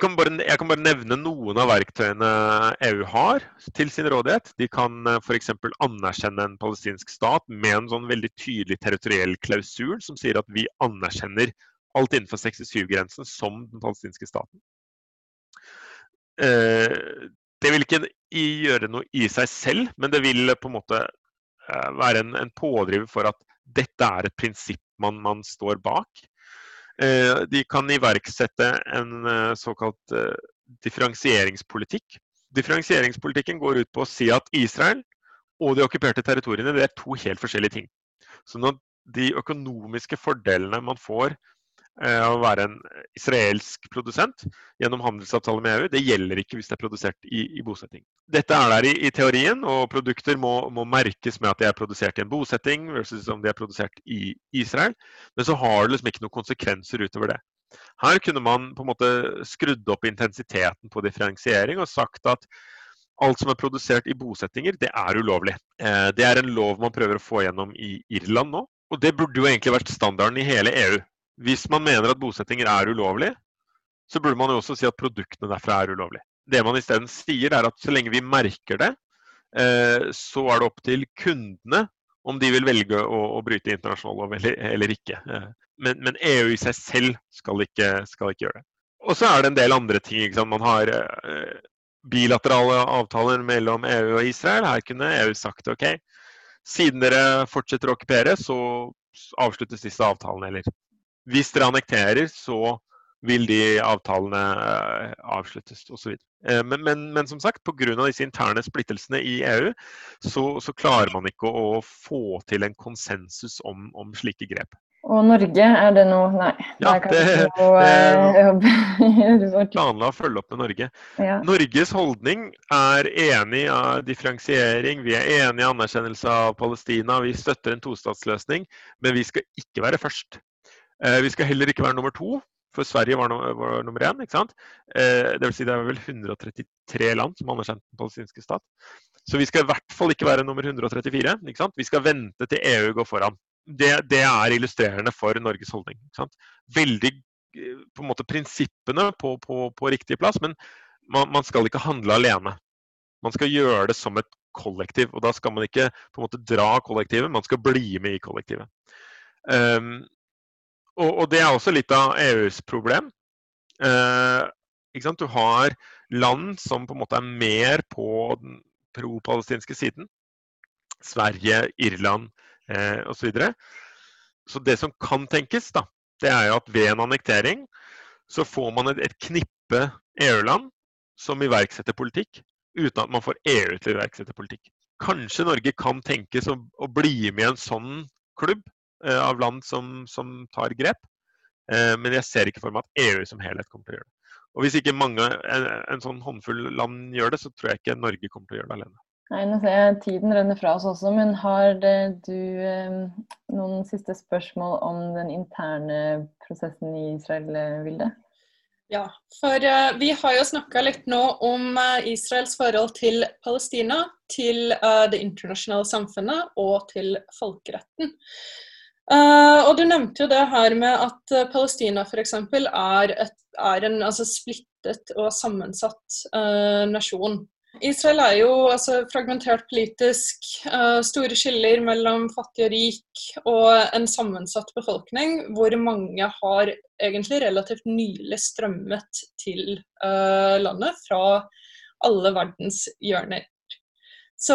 Kan bare, jeg kan bare nevne noen av verktøyene EU har til sin rådighet. De kan eh, f.eks. anerkjenne en palestinsk stat med en sånn veldig tydelig territoriell klausul som sier at vi anerkjenner alt innenfor 67-grensen som den palestinske staten. Eh, det vil ikke gjøre noe i seg selv, men det vil på en måte eh, være en, en pådriver for at dette er et prinsipp man, man står bak. Eh, de kan iverksette en såkalt differensieringspolitikk. Differensieringspolitikken går ut på å si at Israel og de okkuperte territoriene det er to helt forskjellige ting. Sånn at de økonomiske fordelene man får å være en israelsk produsent gjennom handelsavtale med EU. Det gjelder ikke hvis det er produsert i, i bosetting. Dette er der i, i teorien, og produkter må, må, merkes med at de er produsert i en bosetting versus om de er produsert i Israel. Men så har det liksom ikke noen konsekvenser utover det. Her kunne man på en måte skrudd opp intensiteten på differensiering og sagt at alt som er produsert i bosettinger, det er ulovlig. Eh, det er en lov man prøver å få gjennom i Irland nå. Og det burde jo egentlig vært standarden i hele EU. Hvis man mener at bosettinger er ulovlig, så burde man jo også si at produktene derfra er ulovlig. Det man isteden sier, er at så lenge vi merker det, eh, så er det opp til kundene om de vil velge å, å bryte internasjonal lov eller, eller, ikke. Eh, men, men, EU i seg selv skal ikke, skal ikke, gjøre det. Og så er det en del andre ting. Man har eh, bilaterale avtaler mellom EU og Israel. Her kunne EU sagt OK, siden dere fortsetter å okkupere, så avsluttes disse avtalene. Eller hvis dere annekterer, så vil de avtalene eh, avsluttes osv. Eh, men, men, men som sagt, pga. disse interne splittelsene i EU, så, så, klarer man ikke å få til en konsensus om, om slike grep. Og Norge, er det noe Nei. Ja, det, er eh, planla å følge opp med Norge. Ja. Norges holdning er enig av differensiering, vi er enig i anerkjennelse av Palestina. Vi støtter en tostatsløsning, men vi skal ikke være først. Vi skal heller ikke være nummer to. For Sverige var, no, var nummer én. ikke sant? Eh, det, vil si det er vel 133 land som anerkjente den palestinske stat. Så vi skal i hvert fall ikke være nummer 134. ikke sant? Vi skal vente til EU går foran. Det, det er illustrerende for Norges holdning. ikke sant? Veldig eh, på en måte prinsippene på, på, på riktig plass, men man, man, skal ikke handle alene. Man skal gjøre det som et kollektiv. og Da skal man ikke på en måte dra kollektivet, man skal bli med i kollektivet. Um, og, og, det er også litt av EUs problem. Eh, du har land som på en måte er mer på den pro-palestinske siden. Sverige, Irland eh, osv. Så, videre. så det som kan tenkes, da, det er jo at ved en annektering så får man et, et knippe EU-land som iverksetter politikk, uten at man får EU til å iverksette politikk. Kanskje Norge kan tenkes å, å bli med i en sånn klubb, av land som, som tar grep. Eh, men jeg ser ikke for meg at EU som helhet kommer til å gjøre det. Og Hvis ikke mange, en, en sånn håndfull land gjør det, så tror jeg ikke Norge kommer til å gjøre det alene. Nei, nå ser jeg Tiden renner fra oss også, men har det, du eh, noen siste spørsmål om den interne prosessen i Israel, Vilde? Ja, for uh, vi har jo snakka litt nå om uh, Israels forhold til Palestina, til uh, det internasjonale samfunnet og til folkeretten. Uh, og Du nevnte jo det her med at uh, Palestina f.eks. Er, er en altså, splittet og sammensatt uh, nasjon. Israel er jo altså, fragmentert politisk, store skiller mellom fattig og rik og en sammensatt befolkning, hvor mange har egentlig relativt nylig strømmet til landet fra alle verdens hjørner. Så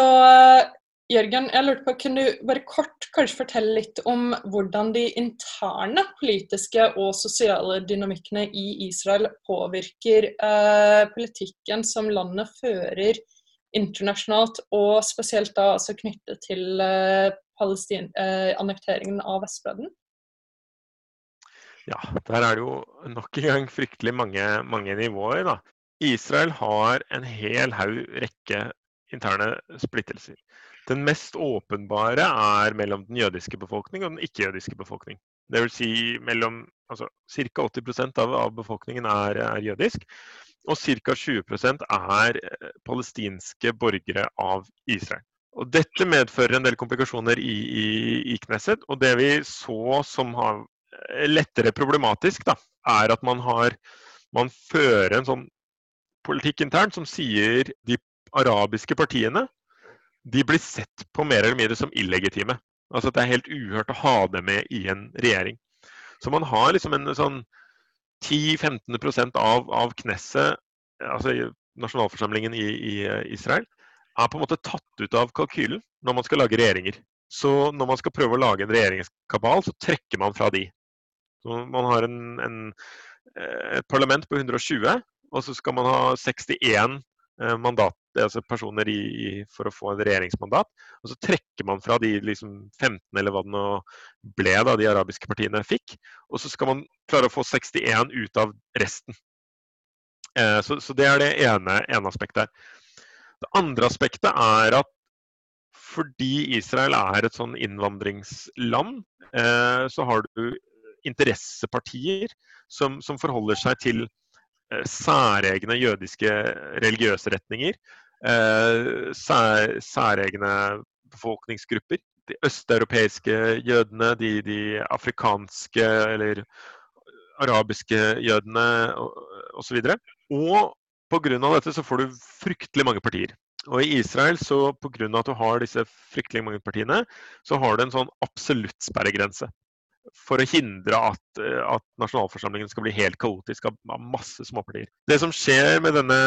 Jørgen, jeg lurte på, Kunne du bare kort kanskje fortelle litt om hvordan de interne politiske og sosiale dynamikkene i Israel påvirker eh, politikken som landet fører internasjonalt, og spesielt da altså knyttet til eh, eh, annekteringen av Vestbredden? Ja, der er det jo nok en gang fryktelig mange, mange nivåer. da. Israel har en hel haug rekke interne splittelser. Den mest åpenbare er mellom den jødiske befolkning og den ikke-jødiske befolkning. Det vil si mellom altså, Ca. 80 av, av befolkningen er, er, jødisk, og ca. 20 er eh, palestinske borgere av Israel. Og Dette medfører en del komplikasjoner i, i, i Knesset. og Det vi så som har eh, lettere problematisk, da, er at man, har, man fører en sånn politikk internt som sier de arabiske partiene de blir sett på mer eller mindre som illegitime. Altså at Det er helt uhørt å ha dem med i en regjering. Så man har liksom en sånn 10-15 av, av Knesset, altså nasjonalforsamlingen i, i, Israel, er på en måte tatt ut av kalkylen når man skal lage regjeringer. Så når man skal prøve å lage en regjeringskabal, så trekker man fra de. Så man har en, en, et parlament på 120, og så skal man ha 61 Eh, mandat, altså personer i, for å få en regjeringsmandat. Og så trekker man fra de liksom 15 eller hva det nå ble da de arabiske partiene fikk. Og så skal man klare å få 61 ut av resten. Eh, så, så, det er det ene, ene aspektet. Det andre aspektet er at fordi Israel er et sånn innvandringsland, eh, så har du interessepartier som, som forholder seg til Eh, særegne jødiske religiøse retninger. eh, sær, særegne befolkningsgrupper. De østeuropeiske jødene, de, de afrikanske eller arabiske jødene osv. Og, og pga. dette så får du fryktelig mange partier. Og i Israel, så pga. at du har disse fryktelig mange partiene, så har du en sånn absolutt sperregrense. For å hindre at, at nasjonalforsamlingen skal bli helt kaotisk av, masse småpartier. Det som skjer med denne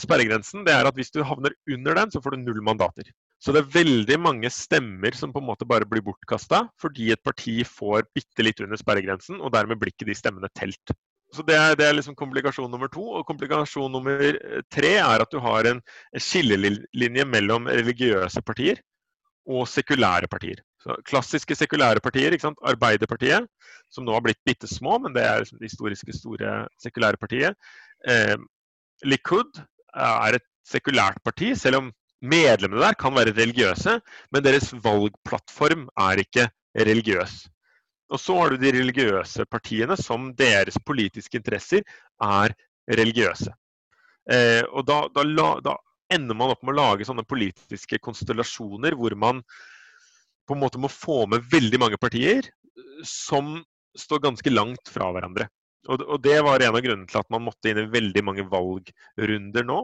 sperregrensen, det er at hvis du havner under den, så får du null mandater. Så det er veldig mange stemmer som på en måte bare blir bortkasta fordi et parti får bitte litt under sperregrensen, og dermed blir ikke de stemmene telt. Så det er, det er, liksom komplikasjon nummer to. Og komplikasjon nummer eh, tre er at du har en skillelinje mellom religiøse partier og sekulære partier. Så klassiske sekulære partier? Arbeiderpartiet, som nå har blitt bitte små, men det er liksom det historiske store sekulære partiet. Eh, Likud er et sekulært parti, selv om medlemmene der kan være religiøse, men deres valgplattform er ikke religiøs. Og så har du de religiøse partiene som deres politiske interesser er religiøse. Eh, og da, da, da, ender man opp med å lage sånne politiske konstellasjoner hvor man på en måte må få med veldig mange partier som står ganske langt fra hverandre. Og, det var en av grunnene til at man måtte inn i veldig mange valgrunder nå.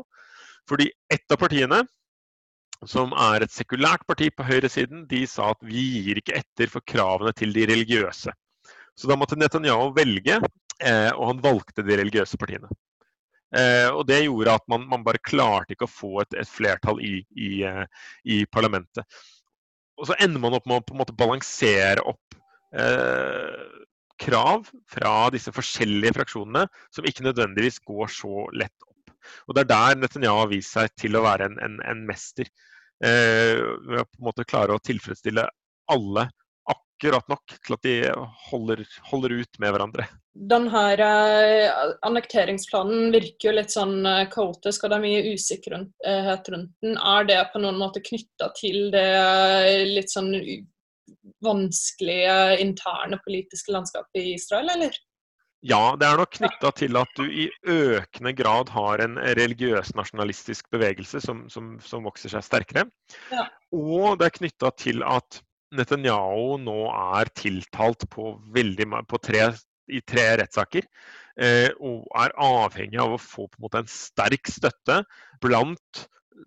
Fordi ett av partiene som er et sekulært parti på høyresiden, de sa at vi gir ikke etter for kravene til de religiøse. Så da måtte Netanyahu velge, eh, og han valgte de religiøse partiene. Eh, og Det gjorde at man, man, bare klarte ikke å få et, et flertall i, i, eh, i, parlamentet. Og så ender man opp med å på en måte balansere opp eh, krav fra disse forskjellige fraksjonene, som ikke nødvendigvis går så lett opp. Og Det er der Netanyahu har vist seg til å være en, en, en mester. Eh, ved å på en måte klare å tilfredsstille alle akkurat nok til at de holder, holder ut med hverandre. Denne her annekteringsplanen virker jo litt sånn eh, kaotisk, og det er mye usikkerhet rundt den. Er det på noen måte knytta til det eh, litt sånn vanskelige interne politiske landskapet i Israel, eller? Ja, det er nok knytta til at du i økende grad har en religiøs nasjonalistisk bevegelse som, som, som vokser seg sterkere. Ja. Og det er knytta til at Netanyahu nå er tiltalt på, veldig, på tre, i tre rettssaker. Eh, og er avhengig av å få på en, måte en sterk støtte blant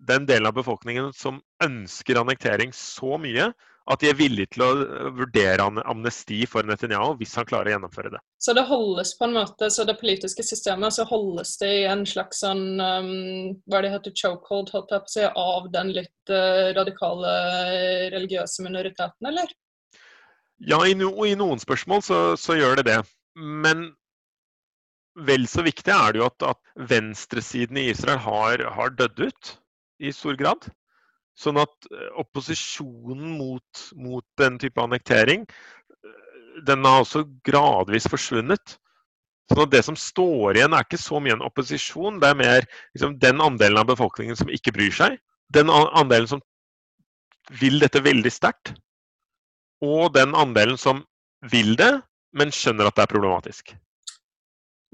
den delen av befolkningen som ønsker annektering så mye at de er villige til å vurdere amnesti for Netanyahu hvis han klarer å gjennomføre det. Så det holdes på en måte, så det politiske systemet så holdes det i en slags sånn um, hva det heter, chokehold holdt jeg på å si, av den litt uh, radikale religiøse minoriteten, eller? Ja, i, no, i noen spørsmål så, så, gjør det det. Men vel så viktig er det jo at, at venstresiden i Israel har, har dødd ut i stor grad. Sånn at eh, opposisjonen mot, mot den type annektering, eh, den har også gradvis forsvunnet. Sånn at Det som står igjen, er ikke så mye en opposisjon. Det er mer liksom, den andelen av befolkningen som ikke bryr seg. Den andelen som vil dette veldig sterkt. Og den andelen som vil det, men skjønner at det er problematisk.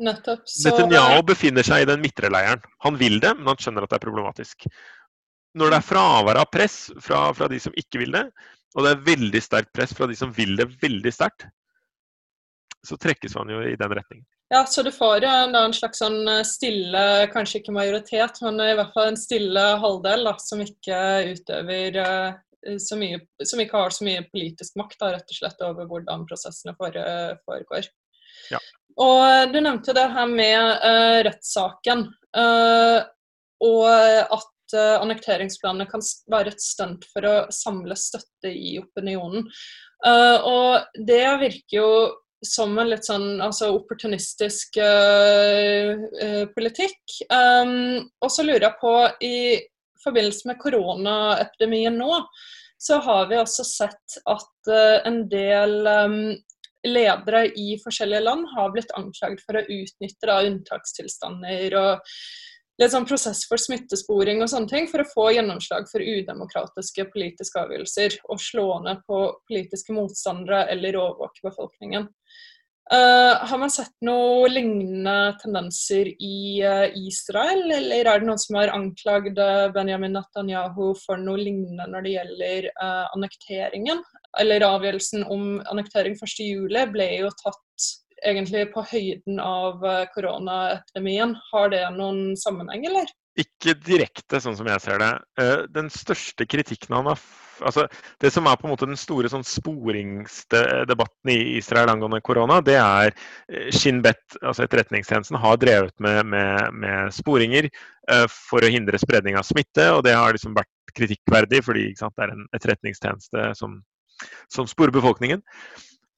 Nettopp. Så... Netanyahu befinner seg i den midtre leiren. Han vil det, men han skjønner at det er problematisk når det er fravær av press fra, fra, de som ikke vil det, og det er veldig sterkt press fra de som vil det veldig sterkt, så trekkes man jo i den retningen. Ja, så du får en, en slags sånn eh, stille, kanskje ikke majoritet, men i hvert fall en stille halvdel da, som ikke utøver uh, så mye, som ikke har så mye politisk makt da, rett og slett over hvordan prosessene foregår. Ja. Og Du nevnte det her med uh, rettssaken. Uh, og at uh, annekteringsplanene kan være et stunt for å samle støtte i opinionen. Uh, og det virker jo som en litt sånn altså opportunistisk politikk. Um, og så lurer jeg på, i forbindelse med koronaepidemien nå, så har vi også sett at en del um, ledere i forskjellige land har blitt anklaget for å utnytte da, unntakstilstander og litt sånn prosess for smittesporing og sånne ting, for å få gjennomslag for udemokratiske politiske avgjørelser og slå ned på politiske motstandere eller overvåke befolkningen. Uh, har man sett noen lignende tendenser i uh, Israel, eller er det noen som har anklagd Benjamin Netanyahu for noe lignende når det gjelder uh, annekteringen? Eller avgjørelsen om annektering 1.7 ble jo tatt egentlig på høyden av koronaepidemien. Har det noen sammenheng, eller? Ikke direkte, sånn som jeg ser det. Den største kritikken han har altså, Det som er på en måte den store sånn sporingsdebatten i Israel angående korona, det er eh, Shin Bet, altså etterretningstjenesten, har drevet med, med, med sporinger uh, for å hindre spredning av smitte. og Det har liksom vært kritikkverdig, fordi sant, det er en etterretningstjeneste som, som sporer befolkningen.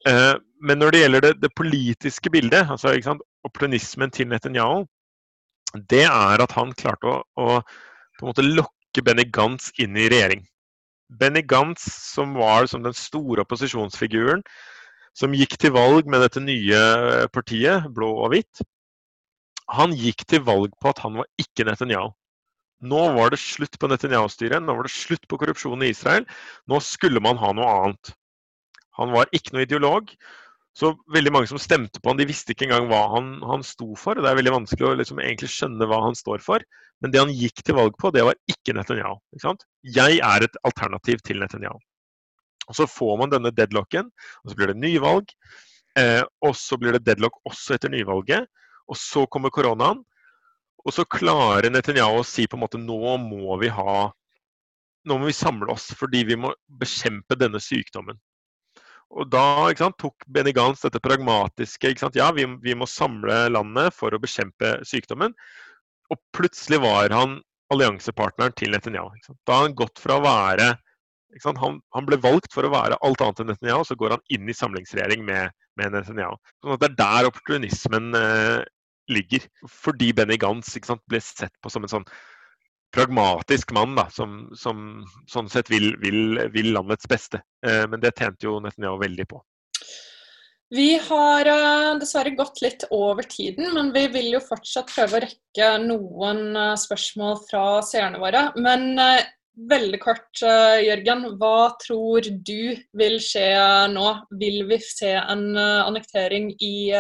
Men når det gjelder det, det politiske bildet, altså sant, opportunismen til Netanyahu, det er at han klarte å, å på en måte lokke Benny Gantz inn i regjering. Benny Gantz, som var som den store opposisjonsfiguren, som gikk til valg med dette nye partiet, blå og hvitt, han gikk til valg på at han var ikke Netanyahu. Nå var det slutt på Netanyahu-styret, nå var det slutt på korrupsjonen i Israel. Nå skulle man ha noe annet. Han var ikke noe ideolog. Så veldig mange som stemte på han, de visste ikke engang hva han, han sto for. Det er veldig vanskelig å liksom egentlig skjønne hva han står for. Men det han gikk til valg på, det var ikke Netanyahu. Ikke jeg er et alternativ til Netanyahu. Og Så får man denne deadlocken, og så blir det nyvalg. Eh, og så blir det deadlock også etter nyvalget. Og så kommer koronaen. Og så klarer Netanyahu å si på en måte nå må vi ha nå må vi samle oss fordi vi må bekjempe denne sykdommen. Og da sant, tok Benny Gantz dette pragmatiske. Ja, vi, vi, må samle landet for å bekjempe sykdommen. Og plutselig var han alliansepartneren til Netanyahu. Da har han gått fra å være han, han, ble valgt for å være alt annet enn Netanyahu, så går han inn i samlingsregjering med, med Netanyahu. Sånn det er der opportunismen eh, ligger. Fordi Benny Gantz ble sett på som en sånn pragmatisk mann da, som, som sånn sett vil, vil, vil landets beste. Eh, men det tjente jo Netanyahu veldig på. Vi har uh, dessverre gått litt over tiden, men vi vil jo fortsatt prøve å rekke noen uh, spørsmål fra seerne våre. Men uh, veldig kort, Jørgen. Hva tror du vil skje nå? Vil vi se en annektering i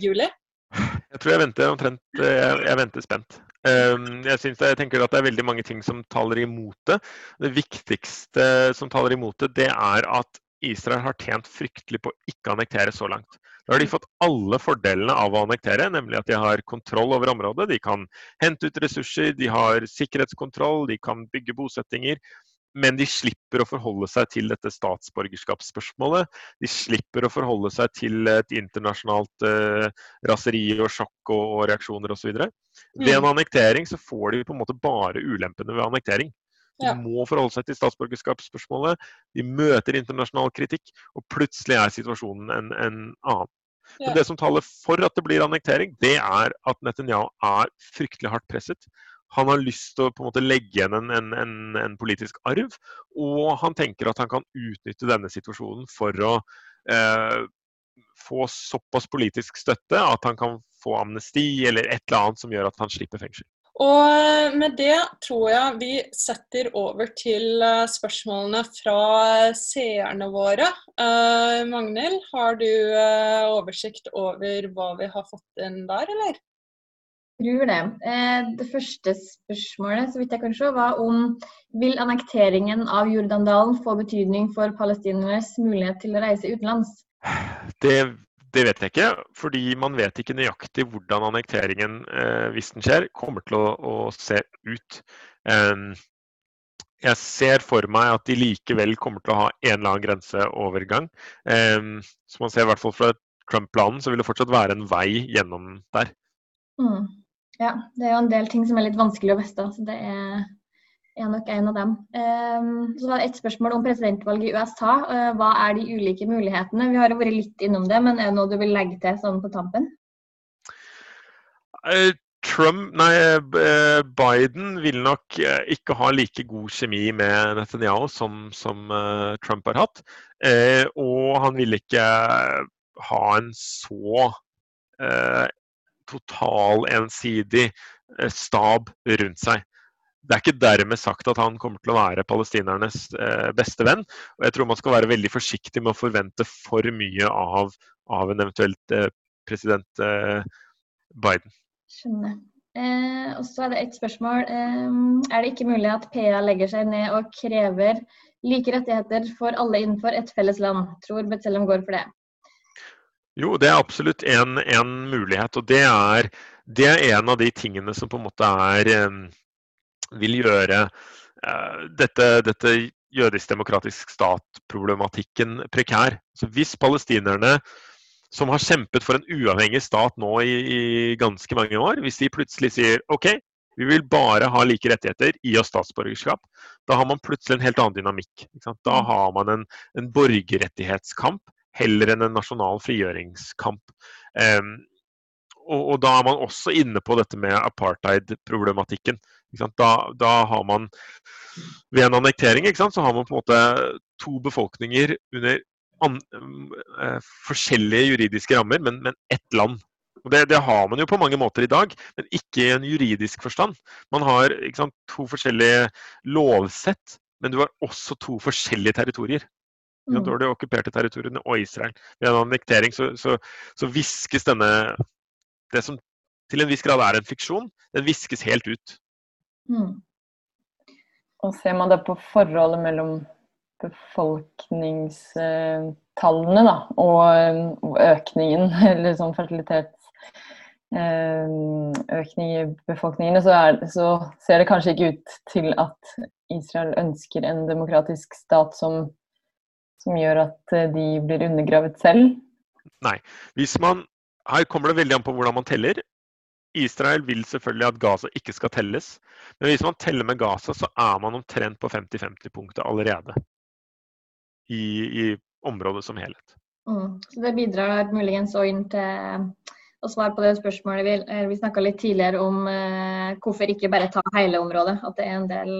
juli? Jeg tror jeg venter omtrent jeg, jeg venter spent. Ehm, jeg, synes, jeg tenker at det er veldig mange ting som taler imot det. Det viktigste som taler imot det, det er at Israel har tjent fryktelig på å ikke annektere så langt. Da har de fått alle fordelene av å annektere, nemlig at de har kontroll over området. De kan hente ut ressurser, de har sikkerhetskontroll, de kan bygge bosettinger. Men de slipper å forholde seg til dette statsborgerskapsspørsmålet. De slipper å forholde seg til et internasjonalt uh, raseri og sjokk og, og reaksjoner osv. Mm. Ved en annektering så får de på en måte bare ulempene ved annektering. De ja. må forholde seg til statsborgerskapsspørsmålet. De møter internasjonal kritikk, og plutselig er situasjonen en, en annen. Ja. Men det som taler for at det blir annektering, det er at Netanyahu er fryktelig hardt presset. Han har lyst til å på en måte legge igjen en, en, en, en, politisk arv, og han tenker at han kan utnytte denne situasjonen for å eh, få såpass politisk støtte at han kan få amnesti eller et eller annet som gjør at han slipper fengsel. Og eh, med det tror jeg vi setter over til eh, spørsmålene fra seerne våre. Uh, Magnhild, har du oversikt over hva vi har fått inn der, eller? Tror det. Eh, det første spørsmålet så vidt jeg kan se, var om vil annekteringen av Jordandalen få betydning for palestinernes mulighet til å reise utenlands? Det, det, vet jeg ikke, fordi man vet ikke nøyaktig hvordan annekteringen, eh, hvis den skjer, kommer til å, å se ut. Jeg ser for meg at de likevel kommer til å ha en eller annen grenseovergang. som man ser i hvert fall fra Trump-planen, så vil det fortsatt være en vei gjennom der. Mm. Ja, det er jo en del ting som er litt vanskelig å vite, så det er, er nok en av dem. Um, så var det et spørsmål om presidentvalget i USA. Uh, hva er de ulike mulighetene? Vi har jo vært litt innom det, men er det noe du vil legge til sånn på tampen? Uh, Trump, nei, uh, Biden vil nok ikke ha like god kjemi med Netanyahu som, som Trump har hatt. og han vil ikke ha en så total ensidig eh, stab rundt seg. det er ikke dermed sagt at han kommer til å være palestinernes eh, beste venn. Og jeg tror man skal være veldig forsiktig med å forvente for mye av, av en eventuelt eh, president Biden. Skjønner. Eh, og så er det et spørsmål. Eh, er det ikke mulig at PA legger seg ned og krever like rettigheter for alle innenfor et felles land? Tror Betzelem går for det? Jo, det er absolutt en, en mulighet. Og det er, det er, en av de tingene som på en måte er eh, Vil gjøre uh, dette, dette jødisk demokratisk stat-problematikken prekær. Så hvis palestinerne som har kjempet for en uavhengig stat nå i, i, ganske mange år, hvis de plutselig sier OK, vi vil bare ha like rettigheter, gi oss statsborgerskap, da har man plutselig en helt annen dynamikk. Da har man en, en borgerrettighetskamp heller enn en nasjonal frigjøringskamp. Um, og, og, da er man også inne på dette med apartheid-problematikken. Da, da, har man ved en annektering så har man på en måte to befolkninger under an, uh, forskjellige juridiske rammer, men, men ett land. Og det, det, har man jo på mange måter i dag, men ikke i en juridisk forstand. Man har sant, to forskjellige lovsett, men du har også to forskjellige territorier. Mm. Har de okkuperte territoriene og Israel. Ved en annektering så, så, så viskes denne Det som til en viss grad er en fiksjon, den viskes helt ut. Mm. Og ser man da på forholdet mellom befolkningstallene da, og økningen, eller sånn fertilitetsøkning i befolkningene, så, er, så, ser det kanskje ikke ut til at Israel ønsker en demokratisk stat som som gjør at eh, de blir undergravet selv? Nei. Hvis man, her kommer det veldig an på hvordan man teller. Israel vil selvfølgelig at Gaza ikke skal telles. Men hvis man teller med Gaza, så er man omtrent på 50-50-punktet allerede. I, I, området som helhet. Mm. Så Det bidrar muligens òg inn til å svare på det spørsmålet vi, eh, vi snakka litt tidligere om eh, hvorfor ikke bare ta hele området. At det er en del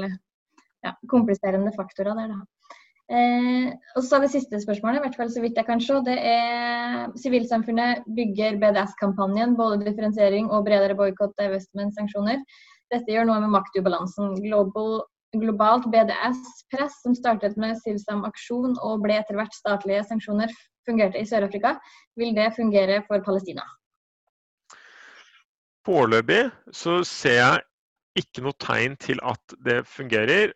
ja, kompliserende faktorer der. da. Eh, og så det siste spørsmålet, i hvert fall så vidt jeg kan se, det er sivilsamfunnet bygger BDS-kampanjen, både differensiering og bredere boikott av sanksjoner. Dette gjør noe med maktubalansen. Global, globalt BDS-press, som startet med Sivsam aksjon og ble etter hvert statlige sanksjoner, fungerte i Sør-Afrika. Vil det fungere for Palestina? Foreløpig så ser jeg ikke noe tegn til at det fungerer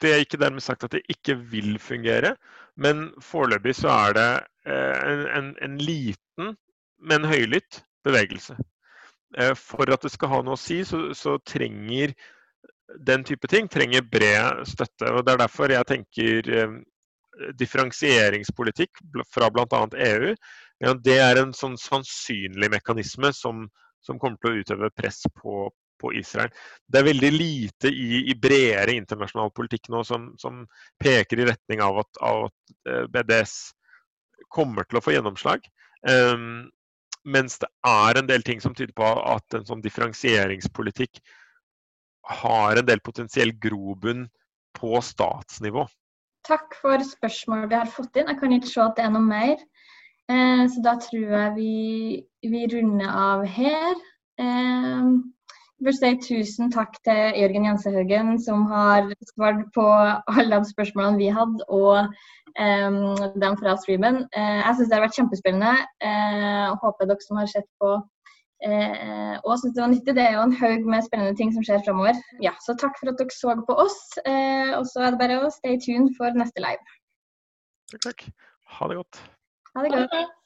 det er ikke dermed sagt at det ikke vil fungere, men foreløpig så er det eh, en, en, en liten, men høylytt bevegelse. Eh, for at det skal ha noe å si, så, så, trenger den type ting trenger bred støtte. og Det er derfor jeg tenker eh, differensieringspolitikk fra bl.a. EU. Ja, det er en sånn sannsynlig mekanisme som, som kommer til å utøve press på, på Israel. Det er veldig lite i, i bredere internasjonal politikk nå som, som peker i retning av at, av at, eh, BDS kommer til å få gjennomslag. Um, mens det er en del ting som tyder på at en sånn differensieringspolitikk har en del potensiell grobunn på statsnivå. Takk for spørsmålet vi har fått inn. Jeg kan ikke se at det er noe mer. Eh, så da tror jeg vi, vi runder av her. Eh, vil si tusen takk til Jørgen Jensehaugen, som har svart på alle de spørsmålene vi hadde, og um, dem fra streamen. Uh, jeg syns det har vært kjempespennende. Uh, og håper dere som har sett på uh, og syns det var nyttig. Det er jo en haug med spennende ting som skjer framover. Ja, så takk for at dere så på oss. og så er det bare å stay tuned for neste live. Takk, takk. Ha det godt. Ha det godt.